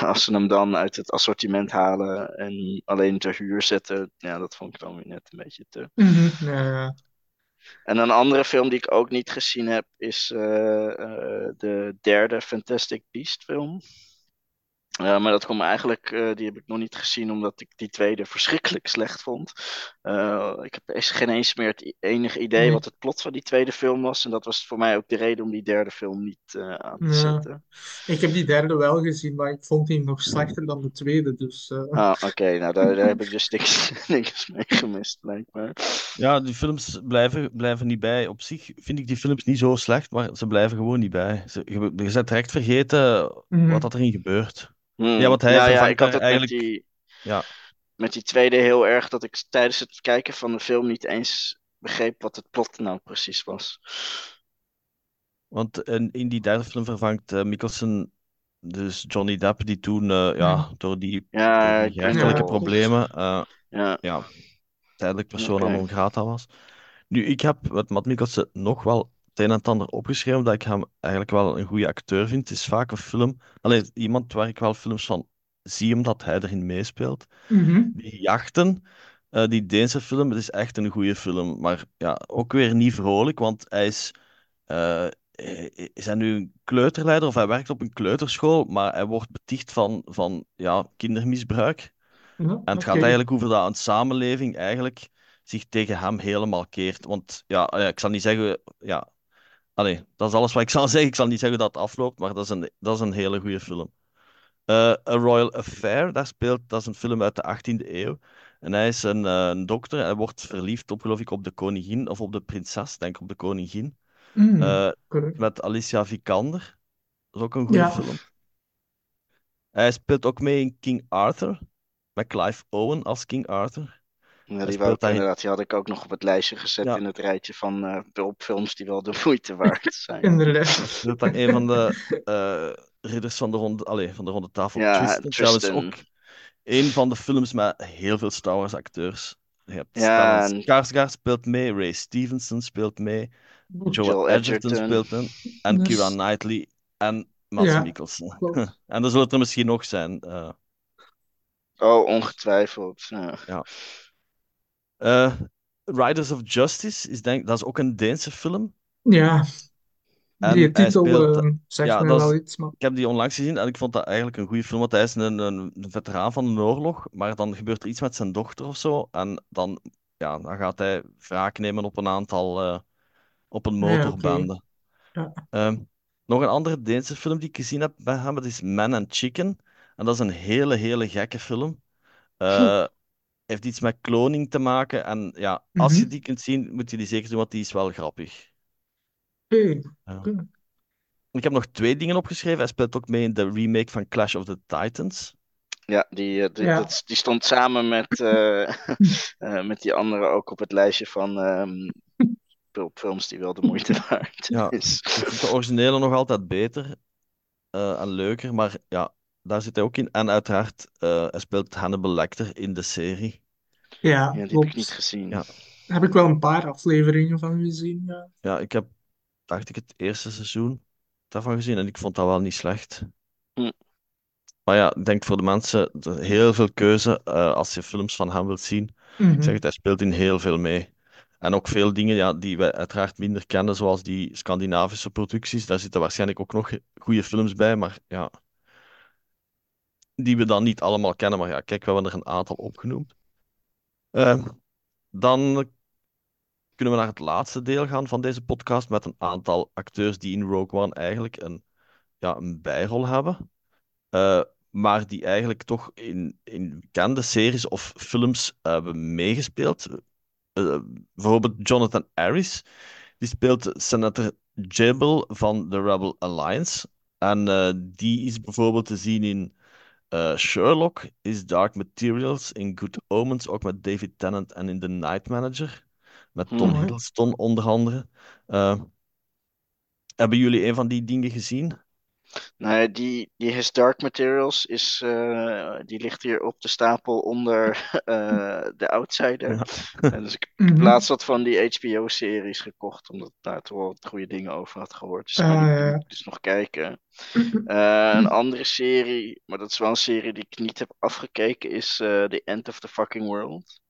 als ze hem dan uit het assortiment halen en alleen ter huur zetten... Ja, dat vond ik dan weer net een beetje te... Mhm, ja, ja. En een andere film die ik ook niet gezien heb is eh, eh, de derde Fantastic Beast film. Uh, maar dat komt eigenlijk, uh, die heb ik nog niet gezien omdat ik die tweede verschrikkelijk slecht vond. Uh, ik heb geen eens meer het enige idee nee. wat het plot van die tweede film was. En dat was voor mij ook de reden om die derde film niet aan te ja. zetten. Ik heb die derde wel gezien, maar ik vond die nog slechter dan de tweede. Dus, Ah, oké. Okay. Nou, daar, daar, heb ik dus niks, [LAUGHS] niks mee gemist, blijkbaar. Ja, die films blijven, blijven niet bij. Op zich vind ik die films niet zo slecht, maar ze blijven gewoon niet bij. Ze, je, je bent direct vergeten mm -hmm. wat dat erin gebeurt. Hmm. Ja, wat hij ja, ik had het eigenlijk... met, die, Ja. met die tweede heel erg dat ik tijdens het kijken van de film niet eens begreep wat het plot nou precies was. Want in, in die derde film vervangt uh, Mikkelsen dus Johnny Depp, die toen uh, ja, door die, Ja, door die ik- rechtelijke ja. problemen eh, ja. ja, tijdelijk persoon Oké. non grata was. Nu, ik heb met Matt Mikkelsen nog wel een en het ander opgeschreven, omdat ik hem eigenlijk wel een goede acteur vind. Het is vaak een film, alleen iemand waar ik wel films van zie, omdat hij erin meespeelt. Mhm. Die jachten, eh, die Deense film, het is echt een goede film. Maar ja, ook weer niet vrolijk, want hij is, eh, is hij nu een kleuterleider of hij werkt op een kleuterschool, maar hij wordt beticht van, van ja, kindermisbruik. Ja, En het gaat eigenlijk over dat een samenleving eigenlijk zich tegen hem helemaal keert. Want ja, eh, ik zal niet zeggen, ja, allee, dat is alles wat ik zal zeggen. Ik zal niet zeggen dat het afloopt, maar dat is een, dat is een hele goede film. Eh, A Royal Affair, daar speelt, dat is een film uit de 18e eeuw. En hij is een, eh, een dokter. Hij wordt verliefd op, geloof ik, op de koningin of op de prinses, denk ik op de koningin. Mm, Eh, met Alicia Vikander. Dat is ook een goede Ja. film. Hij speelt ook mee in King Arthur. Met Clive Owen als King Arthur. Ja, die, wou inderdaad, die had ik ook nog op het lijstje gezet Ja. in het rijtje van eh films die wel de moeite waard [LAUGHS] zijn. Inderdaad. speelt daar een van de eh, ridders van de ronde, allee, van de ronde tafel. Ja, Tristan. Trouwens Tristan. ook een van de films met heel veel Star Wars acteurs. Je hebt Ja, en- Skarsgård speelt mee, Ray Stevenson speelt mee, Joel, Joel Edgerton, Edgerton. speelt mee, en Dus- Keira Knightley en Mads Ja, Mikkelsen. [LAUGHS] en er zullen het er misschien nog zijn. eh. Oh, ongetwijfeld. Ja. Eh, Riders of Justice is denk, dat is ook een Deense film. Ja, En die titel speelt- eh, zegt ja, me is- wel iets, maar... Ik heb die onlangs gezien en ik vond dat eigenlijk een goede film. Want hij is een, een, een veteraan van de oorlog, maar dan gebeurt er iets met zijn dochter of zo. En dan, ja, dan gaat hij wraak nemen op een aantal, eh, op een Ja, motorbende. Ja. Ehm, nog een andere Deense film die ik gezien heb bij hem, dat is Man and Chicken. En dat is een hele, hele gekke film. Eh, heeft iets met kloning te maken. En ja, als je Mhm. die kunt zien, moet je die zeker doen, want die is wel grappig. Ja. Ik heb nog twee dingen opgeschreven. Hij speelt ook mee in de remake van Clash of the Titans. Ja, die, eh, die, Ja. dat- die stond samen met, eh, [LAUGHS] eh, met die andere ook op het lijstje van ehm films die wel de moeite waard Ja. is. De originele nog altijd beter eh, en leuker, maar ja, daar zit hij ook in. En uiteraard, eh, hij speelt Hannibal Lecter in de serie. Ja, Ja, die heb ik klopt. niet gezien. Ja. Daar heb ik wel een paar afleveringen van gezien, ja. Ja, ik heb, dacht ik, het eerste seizoen daarvan gezien en ik vond dat wel niet slecht. Hm. Maar ja, ik denk voor de mensen, er heel veel keuze eh, als je films van hem wilt zien. Mhm. Ik zeg het, hij speelt in heel veel mee. En ook veel dingen ja, die wij uiteraard minder kennen, zoals die Scandinavische producties. Daar zitten waarschijnlijk ook nog goede films bij, maar ja, die we dan niet allemaal kennen. Maar ja, kijk, we hebben er een aantal opgenoemd. Eh, dan kunnen we naar het laatste deel gaan van deze podcast met een aantal acteurs die in Rogue One eigenlijk een, ja, een bijrol hebben. Eh, maar die eigenlijk toch in, in bekende series of films hebben meegespeeld. Eh, bijvoorbeeld Jonathan Harris, die speelt Senator Jibble van de Rebel Alliance. En eh, die is bijvoorbeeld te zien in eh, Sherlock, is Dark Materials, in Good Omens, ook met David Tennant en in The Night Manager, met Tom Mhm. Hiddleston onder andere. Eh, hebben jullie een van die dingen gezien? Nee, die, die His Dark Materials is, eh, die ligt hier op de stapel onder [LAUGHS] eh The Outsider. Ja. En dus ik heb Mhm. laatst wat van die HBO-series gekocht, omdat ik daar toch wel wat goede dingen over had gehoord. Dus, nou, ja. ik dus nog kijken. Eh, een andere serie, maar dat is wel een serie die ik niet heb afgekeken, is eh The End of the Fucking World.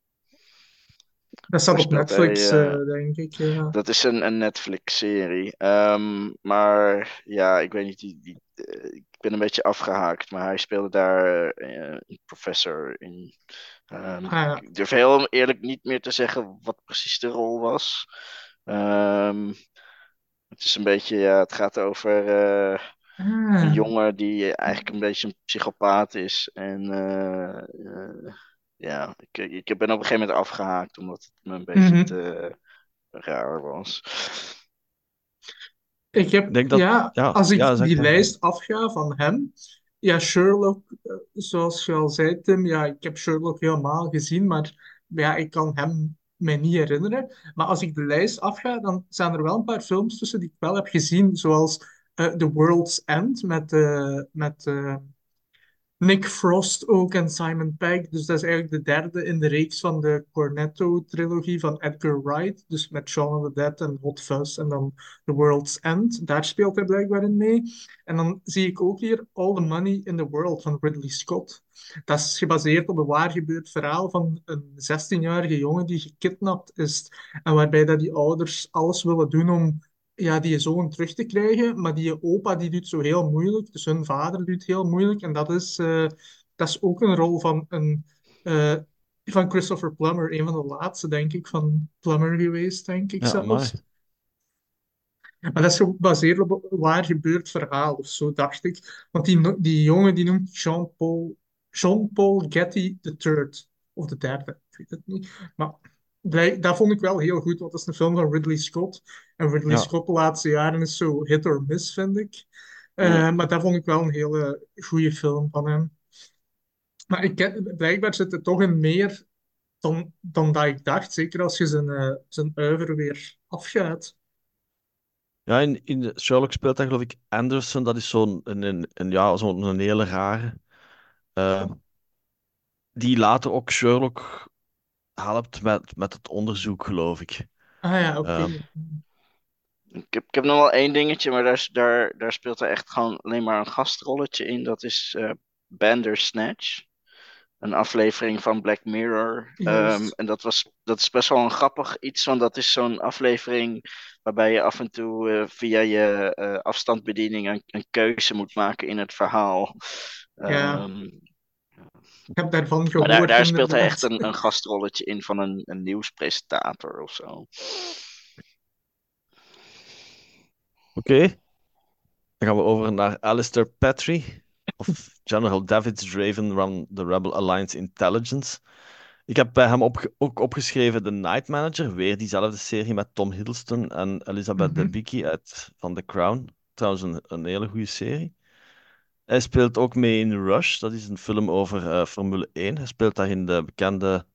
Dat staat op Netflix, eh, eh, denk ik. Ja. dat is een, een Netflix-serie. Ehm, maar ja, ik weet niet, die, die, eh, ik ben een beetje afgehaakt. Maar hij speelde daar een professor in. Ehm, Ah, ja. ik durf heel eerlijk niet meer te zeggen wat precies de rol was. Ehm, het is een beetje, ja, het gaat over eh, een Ah. jongen die eigenlijk een beetje een psychopaat is. En ja, ik, ik ben op een gegeven moment afgehaakt omdat het me een beetje Mhm. te raar was. Ik heb, denk dat- ja, ja, als ik ja, die lijst afga van hem, ja, Sherlock, eh, zoals je al zei, Tim, ja, ik heb Sherlock helemaal gezien, maar ja, ik kan hem mij niet herinneren. Maar als ik de lijst afga, dan zijn er wel een paar films tussen die ik wel heb gezien, zoals eh, The World's End met, eh, met eh, Nick Frost ook en Simon Pegg. Dus dat is eigenlijk de derde in de reeks van de Cornetto-trilogie van Edgar Wright. Dus met Shaun of the Dead en Hot Fuzz en dan The World's End. Daar speelt hij blijkbaar in mee. En dan zie ik ook hier All the Money in the World van Ridley Scott. Dat is gebaseerd op een waar gebeurd verhaal van een 16-jarige jongen die gekidnapt is. En waarbij dat die ouders alles willen doen om ja, die zoon terug te krijgen. Maar die opa die doet zo heel moeilijk. Dus hun vader doet heel moeilijk. En dat is, eh, dat is ook een rol van, een, eh, van Christopher Plummer. Een van de laatste, denk ik, van Plummer geweest, denk ik Ja, zelfs. amai. Maar dat is gebaseerd op waar gebeurd verhaal of zo, dacht ik. Want die, die jongen die noemt Jean-Paul Jean-Paul Getty III. Of de derde, ik weet het niet. Maar dat vond ik wel heel goed, want dat is een film van Ridley Scott. En Ridley Ja. Scott de laatste jaren is zo hit or miss, vind ik. Eh, Ja. Maar dat vond ik wel een hele goede film van hem. Maar ik blijkbaar zit er toch in meer dan, dan dat ik dacht. Zeker als je zijn, eh, zijn uiver weer afgaat. Ja, in, in Sherlock speelt hij geloof ik Anderson. Dat is zo'n een, een, een, ja, zo'n een hele rare. eh, die later ook Sherlock helpt met, met het onderzoek, geloof ik. Ah ja, oké. Ehm. Ik heb, ik heb nog wel één dingetje, maar daar, is- daar, daar speelt hij echt gewoon alleen maar een gastrolletje in. Dat is eh Bandersnatch. Een aflevering van Black Mirror. Ehm, en dat, was, dat is best wel een grappig iets, want dat is zo'n aflevering waarbij je af en toe eh, via je eh, afstandsbediening een, een keuze moet maken in het verhaal. Ja. Ik heb daarvan maar gehoord. daar, daar speelt hij echt een, een gastrolletje in van een, een nieuwspresentator of zo. Oké. Dan gaan we over naar Alistair Petrie. Of General David Draven van de Rebel Alliance Intelligence. Ik heb bij hem opge- ook opgeschreven The Night Manager. Weer diezelfde serie met Tom Hiddleston en Elizabeth Mhm. Debicki uit van The Crown. Trouwens, een, een hele goede serie. Hij speelt ook mee in Rush. Dat is een film over eh, Formule 1. Hij speelt daarin de bekende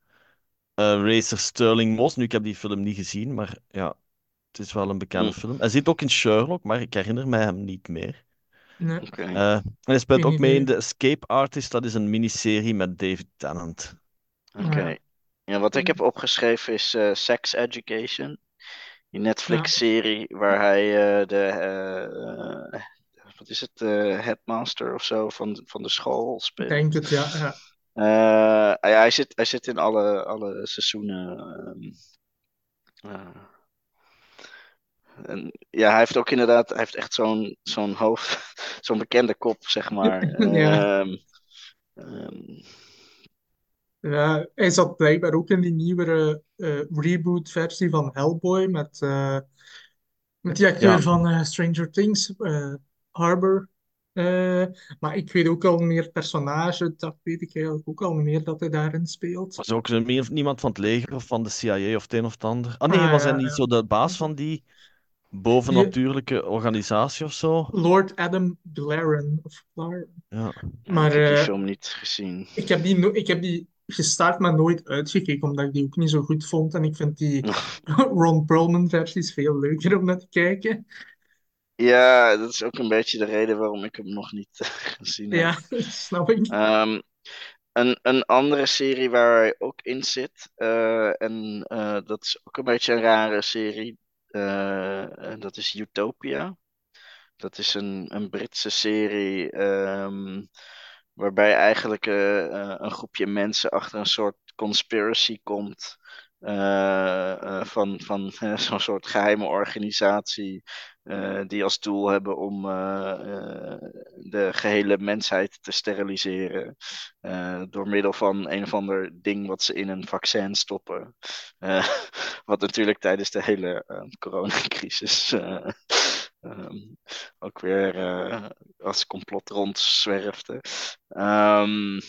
eh, racer Sterling Moss. Nu, ik heb die film niet gezien, maar ja, het is wel een bekende Hm. film. Hij zit ook in Sherlock, maar ik herinner mij hem niet meer. Nee. Oké. Eh, en hij speelt Geen ook mee in idee. The Escape Artist. Dat is een miniserie met David Tennant. Oké. Ja. Ja, wat ik heb opgeschreven is eh, Sex Education. Die Netflix-serie waar hij eh, de, eh, wat is het, eh, headmaster of zo van, van de school Ik speelt. denk het, ja. ja. Eh, ja, hij zit, hij zit in alle, alle seizoenen. ehm, eh. en, ja, hij heeft ook inderdaad, hij heeft echt zo'n zo'n hoofd, [LAUGHS] zo'n bekende kop, zeg maar. [LAUGHS] Ja. Ja, hij zat blijkbaar ook in die nieuwere reboot-versie van Hellboy met, met die acteur Ja. van Stranger Things, Harbour. Eh, maar ik weet ook al meer personage, dat weet ik eigenlijk ook al meer dat hij daarin speelt. Was ook meer- niemand van het leger of van de CIA of het een of het ander? Ah nee, Ah, was hij ja, niet ja. zo de baas van die bovennatuurlijke organisatie of zo? Lord Adam Blaren. Of Blaren. Ja. Maar ik heb die eh, film niet gezien. ik heb die, no- ik heb die gestart, maar nooit uitgekeken, omdat ik die ook niet zo goed vond. En ik vind die [LAUGHS] [LAUGHS] Ron Perlman-versies veel leuker om naar te kijken. Ja, dat is ook een beetje de reden waarom ik hem nog niet eh, [LAUGHS] gezien heb. Ja, [LAUGHS] dat snap ik. Ehm, een, een andere serie waar hij ook in zit, eh, en eh, dat is ook een beetje een rare serie, en dat is Utopia. Dat is een, een Britse serie ehm, waarbij eigenlijk een groepje mensen achter een soort conspiracy komt. van, van [LAUGHS] zo'n soort geheime organisatie. Eh, die als doel hebben om eh, eh, de gehele mensheid te steriliseren. door middel van een of ander ding wat ze in een vaccin stoppen. [LAUGHS] Wat natuurlijk tijdens de hele coronacrisis eh, ehm, ook weer als complot rondzwerfde. Ehm,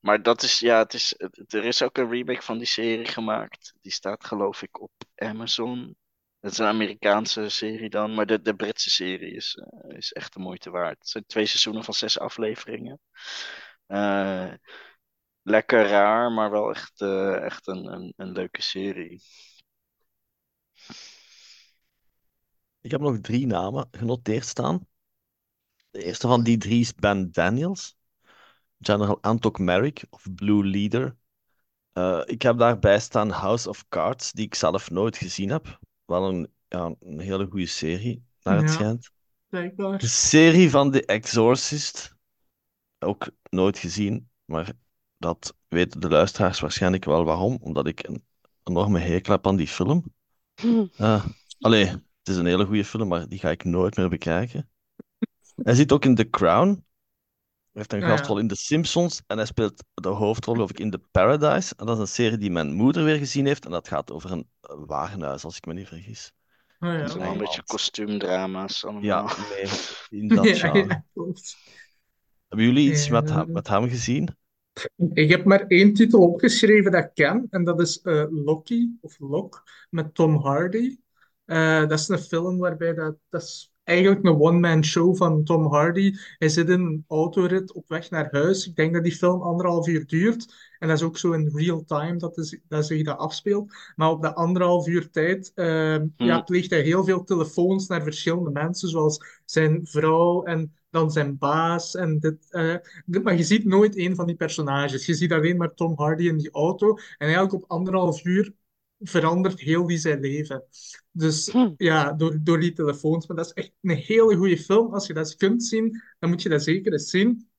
maar dat is, ja, het is, er is ook een remake van die serie gemaakt. Die staat geloof ik op Amazon. Het is een Amerikaanse serie dan, maar de, de Britse serie is, eh, is echt de moeite waard. Het zijn twee seizoenen van zes afleveringen. Eh, lekker raar, maar wel echt, eh, echt een, een, een leuke serie. Ik heb nog drie namen genoteerd staan. De eerste van die drie is Ben Daniels. General Antok Merrick of Blue Leader. Ik heb daarbij staan House of Cards, die ik zelf nooit gezien heb. Wel een, ja, een hele goede serie, naar het Ja. schijnt. Blijkbaar. De serie van The Exorcist, ook nooit gezien, maar dat weten de luisteraars waarschijnlijk wel waarom, omdat ik een enorme hekel heb aan die film. Eh, [LAUGHS] allee, het is een hele goede film, maar die ga ik nooit meer bekijken. Hij zit ook in The Crown. Hij heeft een Ah, ja. gastrol in The Simpsons en hij speelt de hoofdrol, geloof ik, in The Paradise. En dat is een serie die mijn moeder weer gezien heeft en dat gaat over een eh, warenhuis, als ik me niet vergis. Oh, ja. Wel een beetje kostuumdrama's allemaal. Ja, meer in dat [LAUGHS] Ja, genre. ja, klopt. Hebben jullie iets Ja. met hem, met hem gezien? Ik heb maar één titel opgeschreven dat ik ken, en dat is eh, Loki, of Lok, met Tom Hardy. Eh, dat is een film waarbij dat, dat is eigenlijk een one-man show van Tom Hardy. Hij zit in een autorit op weg naar huis. Ik denk dat die film anderhalf uur duurt. En dat is ook zo in real time dat, is, dat zich dat afspeelt. Maar op dat anderhalf uur tijd eh, ja, pleegt hij heel veel telefoons naar verschillende mensen, zoals zijn vrouw en dan zijn baas. En dit, eh, dit- maar je ziet nooit één van die personages. Je ziet alleen maar Tom Hardy in die auto. En eigenlijk op anderhalf uur verandert heel die zijn leven. Dus Hm. ja, door, door die telefoons. Maar dat is echt een hele goede film. Als je dat kunt zien, dan moet je dat zeker eens zien.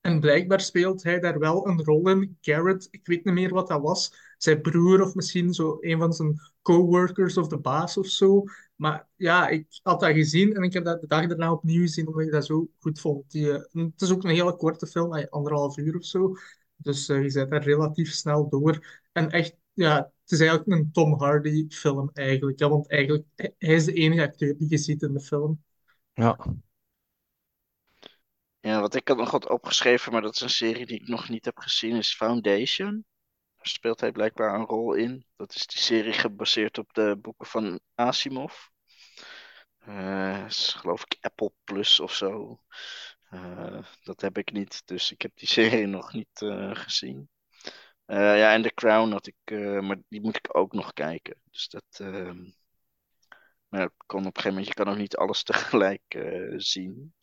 En blijkbaar speelt hij daar wel een rol in. Garrett, ik weet niet meer wat dat was. Zijn broer of misschien zo een van zijn coworkers of de baas of zo. Maar ja, ik had dat gezien en ik heb dat de dag daarna opnieuw gezien omdat ik dat zo goed vond. Die, eh, het is ook een hele korte film, eh, anderhalf uur of zo. Dus eh, je zet daar relatief snel door. En echt, ja, het is eigenlijk een Tom Hardy film eigenlijk. Ja, want eigenlijk, hij hij is de enige acteur die je ziet in de film. Ja. Ja, wat ik had nog had opgeschreven, maar dat is een serie die ik nog niet heb gezien, is Foundation. Daar speelt hij blijkbaar een rol in. Dat is die serie gebaseerd op de boeken van Asimov. Eh, is geloof ik Apple Plus of zo. Eh, dat heb ik niet, dus ik heb die serie [LAUGHS] nog niet eh, gezien. Eh, ja, en The Crown had ik, eh, maar die moet ik ook nog kijken. Dus dat. ehm, maar dat kan op een gegeven moment, je kan ook niet alles [LAUGHS] tegelijk eh, zien.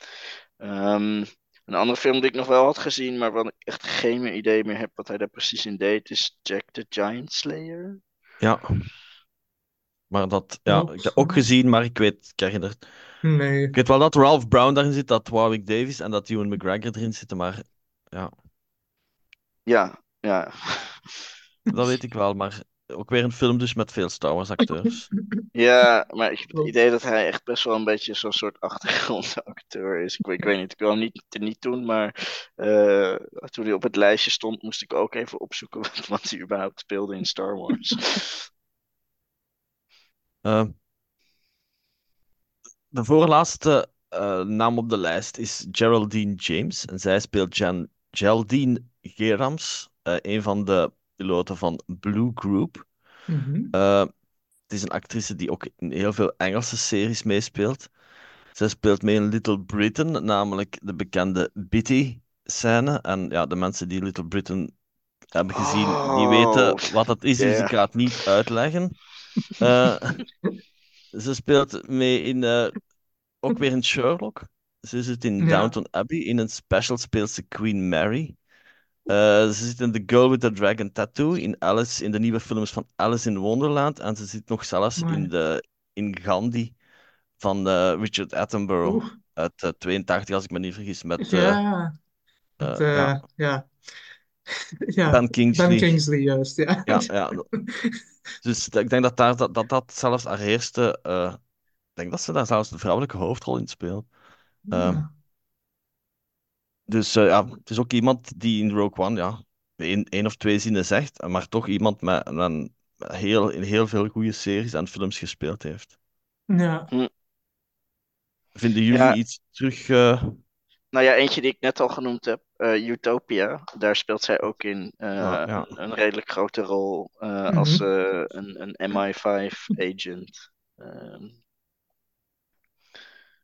Ehm, een andere film die ik nog wel had gezien, maar waar ik echt geen idee meer heb wat hij daar precies in deed, is Jack the Giant Slayer. Ja. Maar dat, ja, ik heb ook gezien, maar ik weet, ik herinner, Nee. ik weet wel dat Ralph Brown daarin zit, dat Warwick Davis en dat Ewan McGregor erin zitten, maar ja, Ja, ja. [LAUGHS] dat weet ik wel. Maar ook weer een film dus met veel Star Wars acteurs. Ja, maar ik heb het idee dat hij echt best wel een beetje zo'n soort achtergrondacteur is. Ik, weet- ik weet niet, ik wil hem niet, niet doen, maar eh, toen hij op het lijstje stond, moest ik ook even opzoeken wat, [LAUGHS] wat hij überhaupt speelde in Star Wars. [LAUGHS] Eh, de voorlaatste eh, naam op de lijst is Geraldine James. En zij speelt Jan Geraldine Gerams, eh, een van de piloten van Blue Group. Mhm. Eh, het is een actrice die ook in heel veel Engelse series meespeelt. Zij speelt mee in Little Britain, namelijk de bekende Bitty-scène. En ja, de mensen die Little Britain hebben gezien, die Oh, weten wat dat is, dus ik ga het niet uitleggen. Eh, [LAUGHS] ze speelt mee in, ook weer in Sherlock. Ze zit in Ja. Downton Abbey. In een special speelt ze Queen Mary. Eh, ze zit in The Girl with the Dragon Tattoo, in Alice, in de nieuwe films van Alice in Wonderland. En ze zit nog zelfs Mooi. in, de, in Gandhi van eh, Richard Attenborough Oeh, uit eh, 82, als ik me niet vergis, met ja. eh, ja, ja. [LAUGHS] Ja, Ben Kingsley. Ben Kingsley, juist, ja. Ja, ja. Dus ik denk dat daar, dat, dat, dat zelfs haar eerste. ik denk dat ze daar zelfs de vrouwelijke hoofdrol in speelt. Ehm, Ja. Dus eh, ja, het is ook iemand die in Rogue One ja, één, één of twee zinnen zegt, maar toch iemand met een, heel, in heel veel goede series en films gespeeld heeft. Ja. Vinden jullie Ja. iets terug? eh, Nou ja, eentje die ik net al genoemd heb, eh, Utopia. Daar speelt zij ook in eh, Ja, ja. Een, een redelijk grote rol eh, Mhm. als eh, een, een MI5 agent.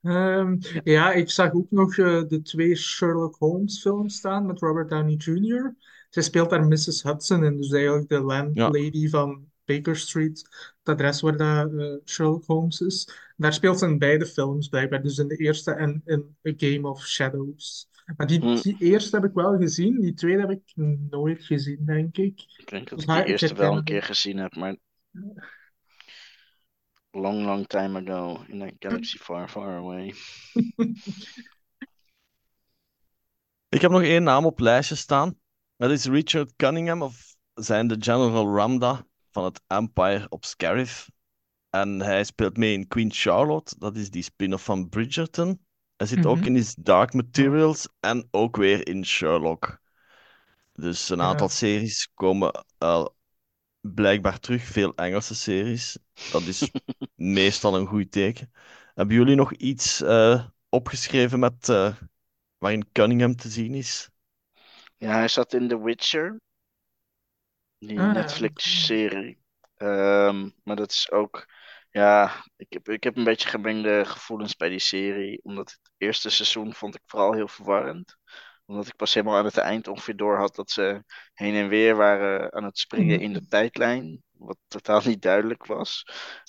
Ehm, ja, ik zag ook nog eh, de twee Sherlock Holmes films staan met Robert Downey Jr. Zij speelt daar Mrs. Hudson in, dus eigenlijk de landlady van Baker Street, het adres waar dat, eh, Sherlock Holmes is. Daar speelt ze in beide films blijkbaar, dus in de eerste en in A Game of Shadows. Maar die, Hm. die eerste heb ik wel gezien, die tweede heb ik nooit gezien, denk ik. ik denk dat ik ik eerste wel een keer gezien heb, maar long, long time ago in a galaxy far, far away. [LAUGHS] Ik heb nog één naam op lijstje staan. Dat is Richard Cunningham, of zijn de General Ramda van het Empire op Scarif. En hij speelt mee in Queen Charlotte, dat is die spin-off van Bridgerton. Hij zit ook Mhm. in His Dark Materials en ook weer in Sherlock. Dus een aantal Ja. series komen eh, blijkbaar terug, veel Engelse series. Dat is [LAUGHS] meestal een goed teken. Hebben jullie nog iets eh, opgeschreven met, eh, waarin Cunningham te zien is? Ja, hij zat in The Witcher, die Ah, ja. Netflix-serie. Ehm, maar dat is ook, ja, ik heb, ik heb een beetje gemengde gevoelens bij die serie. Omdat het eerste seizoen vond ik vooral heel verwarrend. Omdat ik pas helemaal aan het eind ongeveer door had dat ze heen en weer waren aan het springen in de tijdlijn. Wat totaal niet duidelijk was.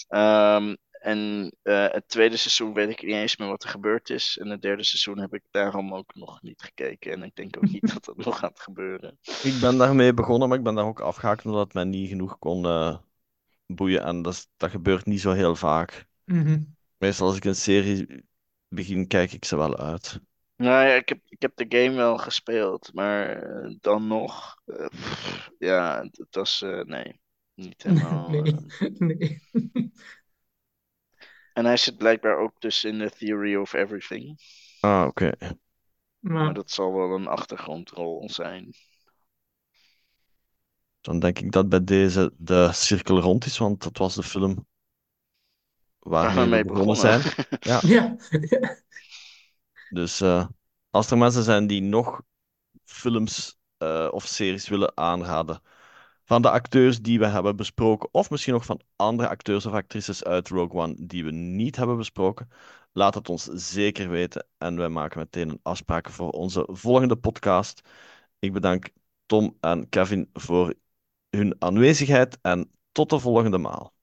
Ehm, en eh, het tweede seizoen weet ik niet eens meer wat er gebeurd is. En het derde seizoen heb ik daarom ook nog niet gekeken. En ik denk ook niet [LAUGHS] dat dat nog gaat gebeuren. Ik ben daarmee begonnen, maar ik ben daar ook afgehaakt omdat het mij niet genoeg kon eh, boeien. En dat, dat gebeurt niet zo heel vaak. Mhm. Meestal als ik een serie begin, kijk ik ze wel uit. Nou ja, ik heb, ik heb de game wel gespeeld, maar eh, dan nog, eh, pff, ja, het het was, eh, nee, niet [LAUGHS] helemaal. Nee, eh. nee. [LAUGHS] En hij zit blijkbaar ook dus in The Theory of Everything, Ah, oké. maar Maar dat zal wel een achtergrondrol zijn. Dan denk ik dat bij deze de cirkel rond is, want dat was de film Waar we mee begonnen begonnen. zijn. [LAUGHS] Ja. ja, Dus eh, als er mensen zijn die nog films eh, of series willen aanraden van de acteurs die we hebben besproken, of misschien nog van andere acteurs of actrices uit Rogue One die we niet hebben besproken, laat het ons zeker weten en wij maken meteen een afspraak voor onze volgende podcast. Ik bedank Tom en Kevin voor hun aanwezigheid en tot de volgende maal.